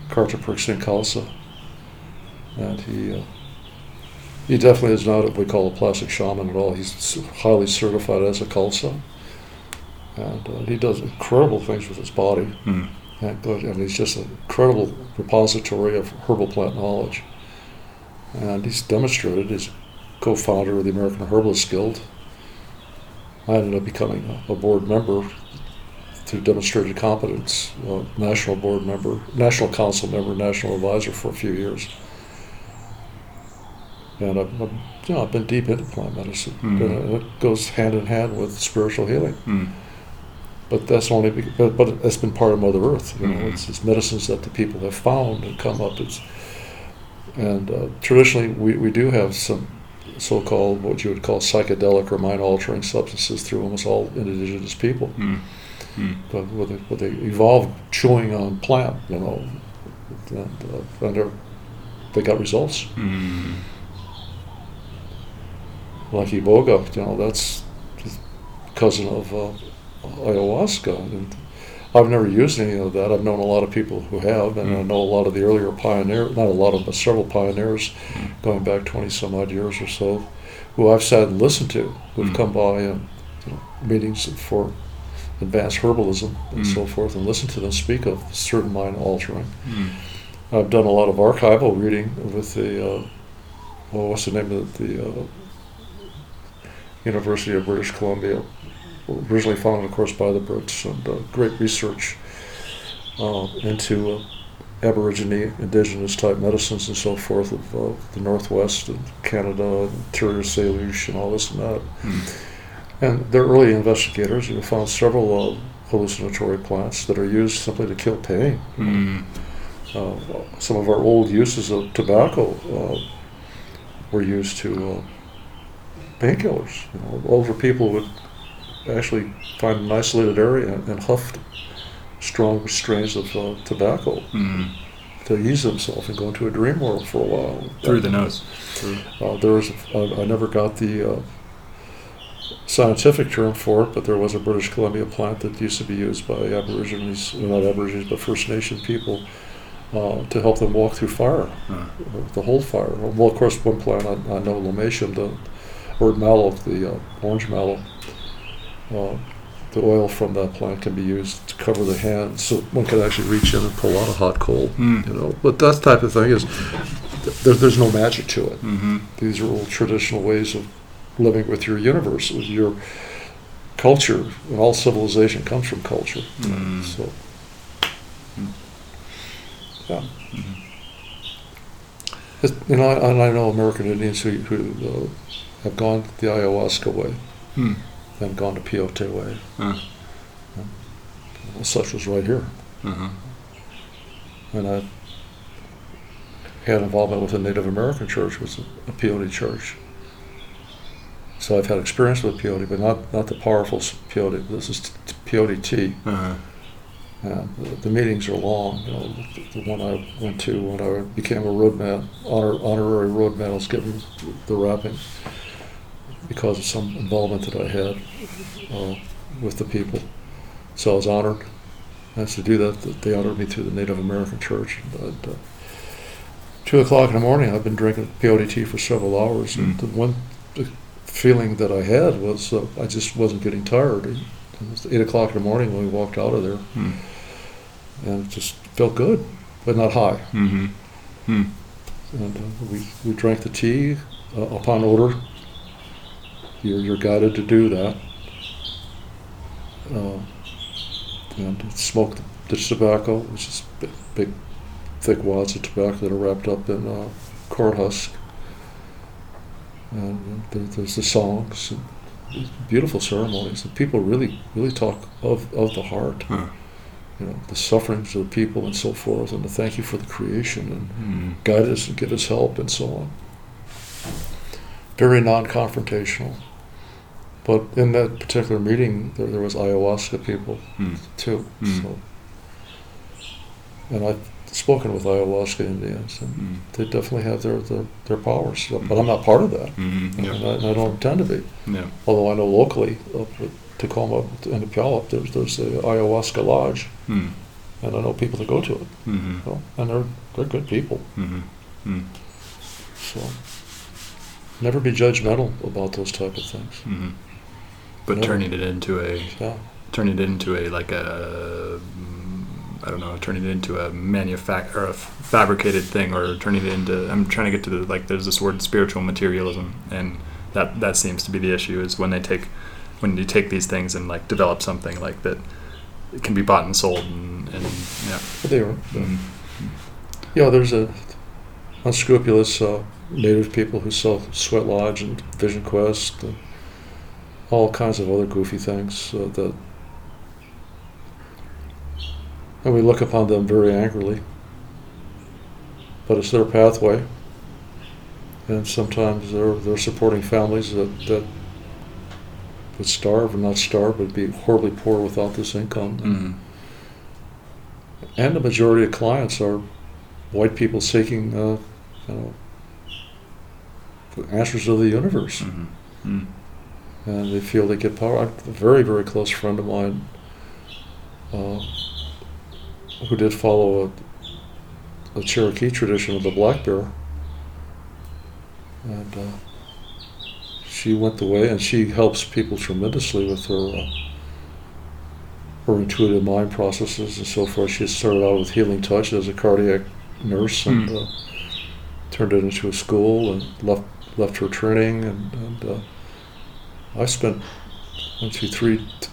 Karta Purkh Singh Khalsa, and he. Uh, he definitely is not what we call a plastic shaman at all. He's highly certified as a Khalsa. And he does incredible things with his body. mm, And, good, and he's just an incredible repository of herbal plant knowledge. And he's demonstrated, he's co founder of the American Herbalist Guild. I ended up becoming a, a board member through demonstrated competence, uh, national board member, national council member, national advisor for a few years. And I've, I've, you know, I've been deep into plant medicine. Mhm. And it goes hand in hand with spiritual healing. mm, But that's only, bec- but, but it's been part of Mother Earth. You know, Mhm. it's, it's medicines that the people have found and come up. It's, and uh, traditionally, we, we do have some so-called what you would call psychedelic or mind-altering substances through almost all indigenous people. mm, mm. But where they, where they evolved chewing on plant, you know, and, uh, and they're- got results. Mm. Like Iboga, you know, that's the cousin of uh, ayahuasca. And I've never used any of that. I've known a lot of people who have, and I Mm. know a lot of the earlier pioneers, not a lot of, but several pioneers Mm. going back 20 some odd years or so, who I've sat and listened to, who've Mm. come by and you know, meetings for advanced herbalism and Mm. so forth, and listened to them speak of certain mind altering. Mm. I've done a lot of archival reading with the, uh, well, what's the name of the uh, University of British Columbia, originally founded, of course, by the Brits, and uh, great research uh, into uh, Aborigine, indigenous type medicines and so forth of uh, the Northwest and Canada, and interior Salish, and all this and that. Mm. And they're early investigators have found several uh, hallucinatory plants that are used simply to kill pain. Mm. Uh, some of our old uses of tobacco uh, were used to uh, painkillers. You know, older people would actually find an isolated area and, huff strong strains of uh, tobacco Mm. to ease himself and go into a dream world for a while. Through the nose. Uh, there was, I, I never got the uh, scientific term for it, but there was a British Columbia plant that used to be used by Aborigines, well, not Aborigines, but First Nation people uh, to help them walk through fire, Uh, uh, to hold fire. Well, of course, one plant I, I know, Lomatium, the or mallow, the uh, orange mallow. Uh, the oil from that plant can be used to cover the hands, so one can actually reach in and pull out a hot coal. Mm. You know, but that type of thing is there, there's no magic to it. Mm-hmm. These are all traditional ways of living with your universe, your culture, and all civilization comes from culture. Mm. So, Mm. yeah. Mhm. It's- You know, and I know American Indians who, who uh, have gone the ayahuasca way Mm. And gone to way. Uh, Well, such was right here. uh-huh. And I had involvement with a Native American church, which was a peyote church. So I've had experience with peyote, but not, not the powerful peyote. This is peyote tea. Uh-huh. And the, the meetings are long. You know, the, the one I went to when I became a roadman, honor, honorary roadman, I was given the wrapping because of some involvement that I had uh, with the people. So I was honored. And to do that, they honored me through the Native American Church. And, uh, two o'clock in the morning, I've been drinking tea for several hours. And Mm. the one feeling that I had was uh, I just wasn't getting tired. It was eight o'clock in the morning when we walked out of there Mm. and it just felt good, but not high. Mm-hmm. Mm. And uh, we, we drank the tea uh, upon order. You're, you're guided to do that. Uh, and smoke the tobacco, which is big, big, thick wads of tobacco that are wrapped up in uh, corn husk. And there, there's the songs, and beautiful ceremonies. And people really, really talk of, of the heart Huh. you know, the sufferings of the people and so forth, and to thank you for the creation and Mm. guide us and give us help and so on. Very non-confrontational. But in that particular meeting, there, there was ayahuasca people Mm. too. Mm. So, and I've spoken with ayahuasca Indians, and Mm. they definitely have their, their, their powers. But I'm not part of that, Mm-hmm. and. I, and I don't intend to be. Yeah. Although I know locally, up at Tacoma and the Puyallup, there's, there's the ayahuasca lodge, Mm. and I know people that go to it. Mm-hmm. know, and they're they're good people. Mm-hmm. Mm. So never be judgmental about those type of things. Mm-hmm. But turning it into a Yeah, turning it into a like a mm, don't know, turning it into a manufact or a f- fabricated thing, or turning it into. I'm trying to get to the like. There's this word spiritual materialism, and that that seems to be the issue. Is when they take when you take these things and like develop something like that, it can be bought and sold, and, and yeah. but they are. Mm. You know, there's a unscrupulous uh, native people who sell Sweat Lodge and Vision Quest and all kinds of other goofy things uh, that, and we look upon them very angrily. But it's their pathway, and sometimes they're they're supporting families that that would starve or not starve, but be horribly poor without this income. Mm. And the majority of clients are white people seeking, uh, you know, answers to the universe, Mm. Mm. And they feel they get power. I have a very, very close friend of mine uh, who did follow a, a Cherokee tradition of the black bear, and uh, she went the way, and she helps people tremendously with her. Uh, her intuitive mind processes and so forth. She started out with Healing Touch as a cardiac nurse and uh, turned it into a school and left left her training and, and uh, I spent went through three t-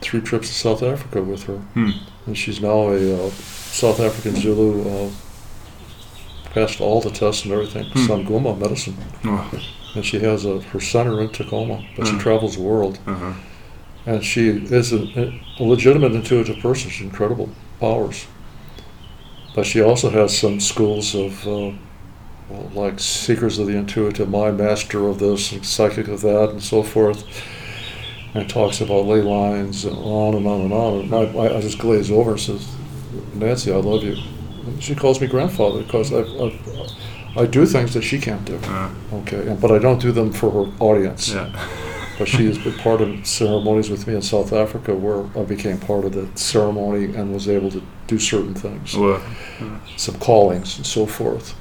three trips to South Africa with her Mm. and she's now a uh, South African Zulu uh, passed all the tests and everything Hmm. Sangoma medicine Oh. and she has a, her center in Tacoma but she Hmm. travels the world Uh-huh. and she is a, a legitimate intuitive person. She's incredible powers. But she also has some schools of, uh, well, like Seekers of the Intuitive Mind, Master of this, and Psychic of that, and so forth. and talks about ley lines and on and on and on. And I, I just glaze over and says, Nancy, I love you. And she calls me grandfather because I, I, I do things that she can't do. Uh, Okay, and- but I don't do them for her audience. yeah. (laughs) But she has been part of ceremonies with me in South Africa where I became part of the ceremony and was able to do certain things, Well, some callings and so forth.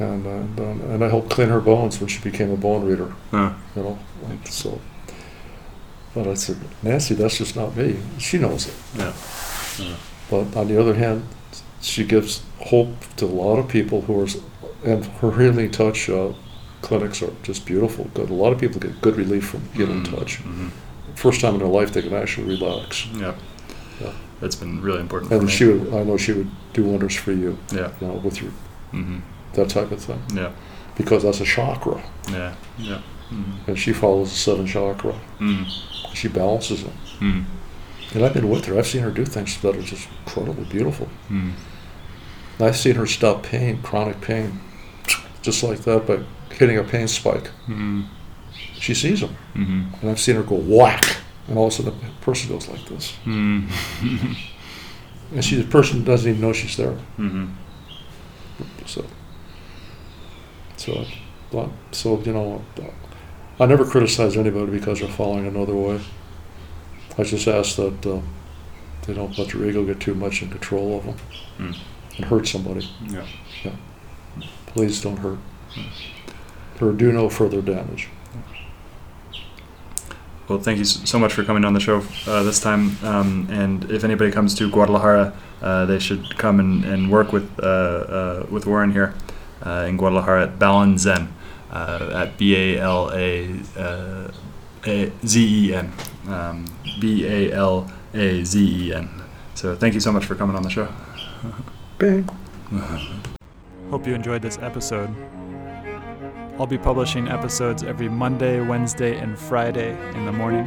And, um, and I helped clean her bones when she became a bone reader, uh, you know. so, but I said, Nancy, that's just not me. She knows it. yeah. But on the other hand, she gives hope to a lot of people who are, and her healing touch uh, clinics are just beautiful. Good. A lot of people get good relief from healing Mhm, touch. mhm. First time in their life they can actually relax. Yeah. Yeah. That's been really important for And she would, I know she would do wonders for you, yeah. you know, with your hmm that type of thing, Yeah. because that's a chakra, Yeah. Yeah. hmm and she follows the seven chakra. Mm. She balances it. Mm. And I've been with her. I've seen her do things that are just incredibly beautiful. Mm. I've seen her stop pain, chronic pain, just like that by hitting a pain spike. Mm. She sees them, hmm and I've seen her go whack, and all of a sudden the person goes like this, Mm. (laughs) and she the person doesn't even know she's there. So, so, but, so you know, I never criticize anybody because they're following another way. I just ask that uh, they don't let their ego get too much in control of them Mm. and hurt somebody. Yeah. yeah. Please don't hurt, or do no further damage. Well, thank you so much for coming on the show uh, this time. Um, and if anybody comes to Guadalajara, uh, they should come and, and work with uh, uh, with Warren here uh, in Guadalajara at Balan Zen uh, at B A L A uh, A- Z E N um, B A L A Z E N. So thank you so much for coming on the show. Bang. (laughs) Hope you enjoyed this episode. I'll be publishing episodes every Monday, Wednesday, and Friday in the morning.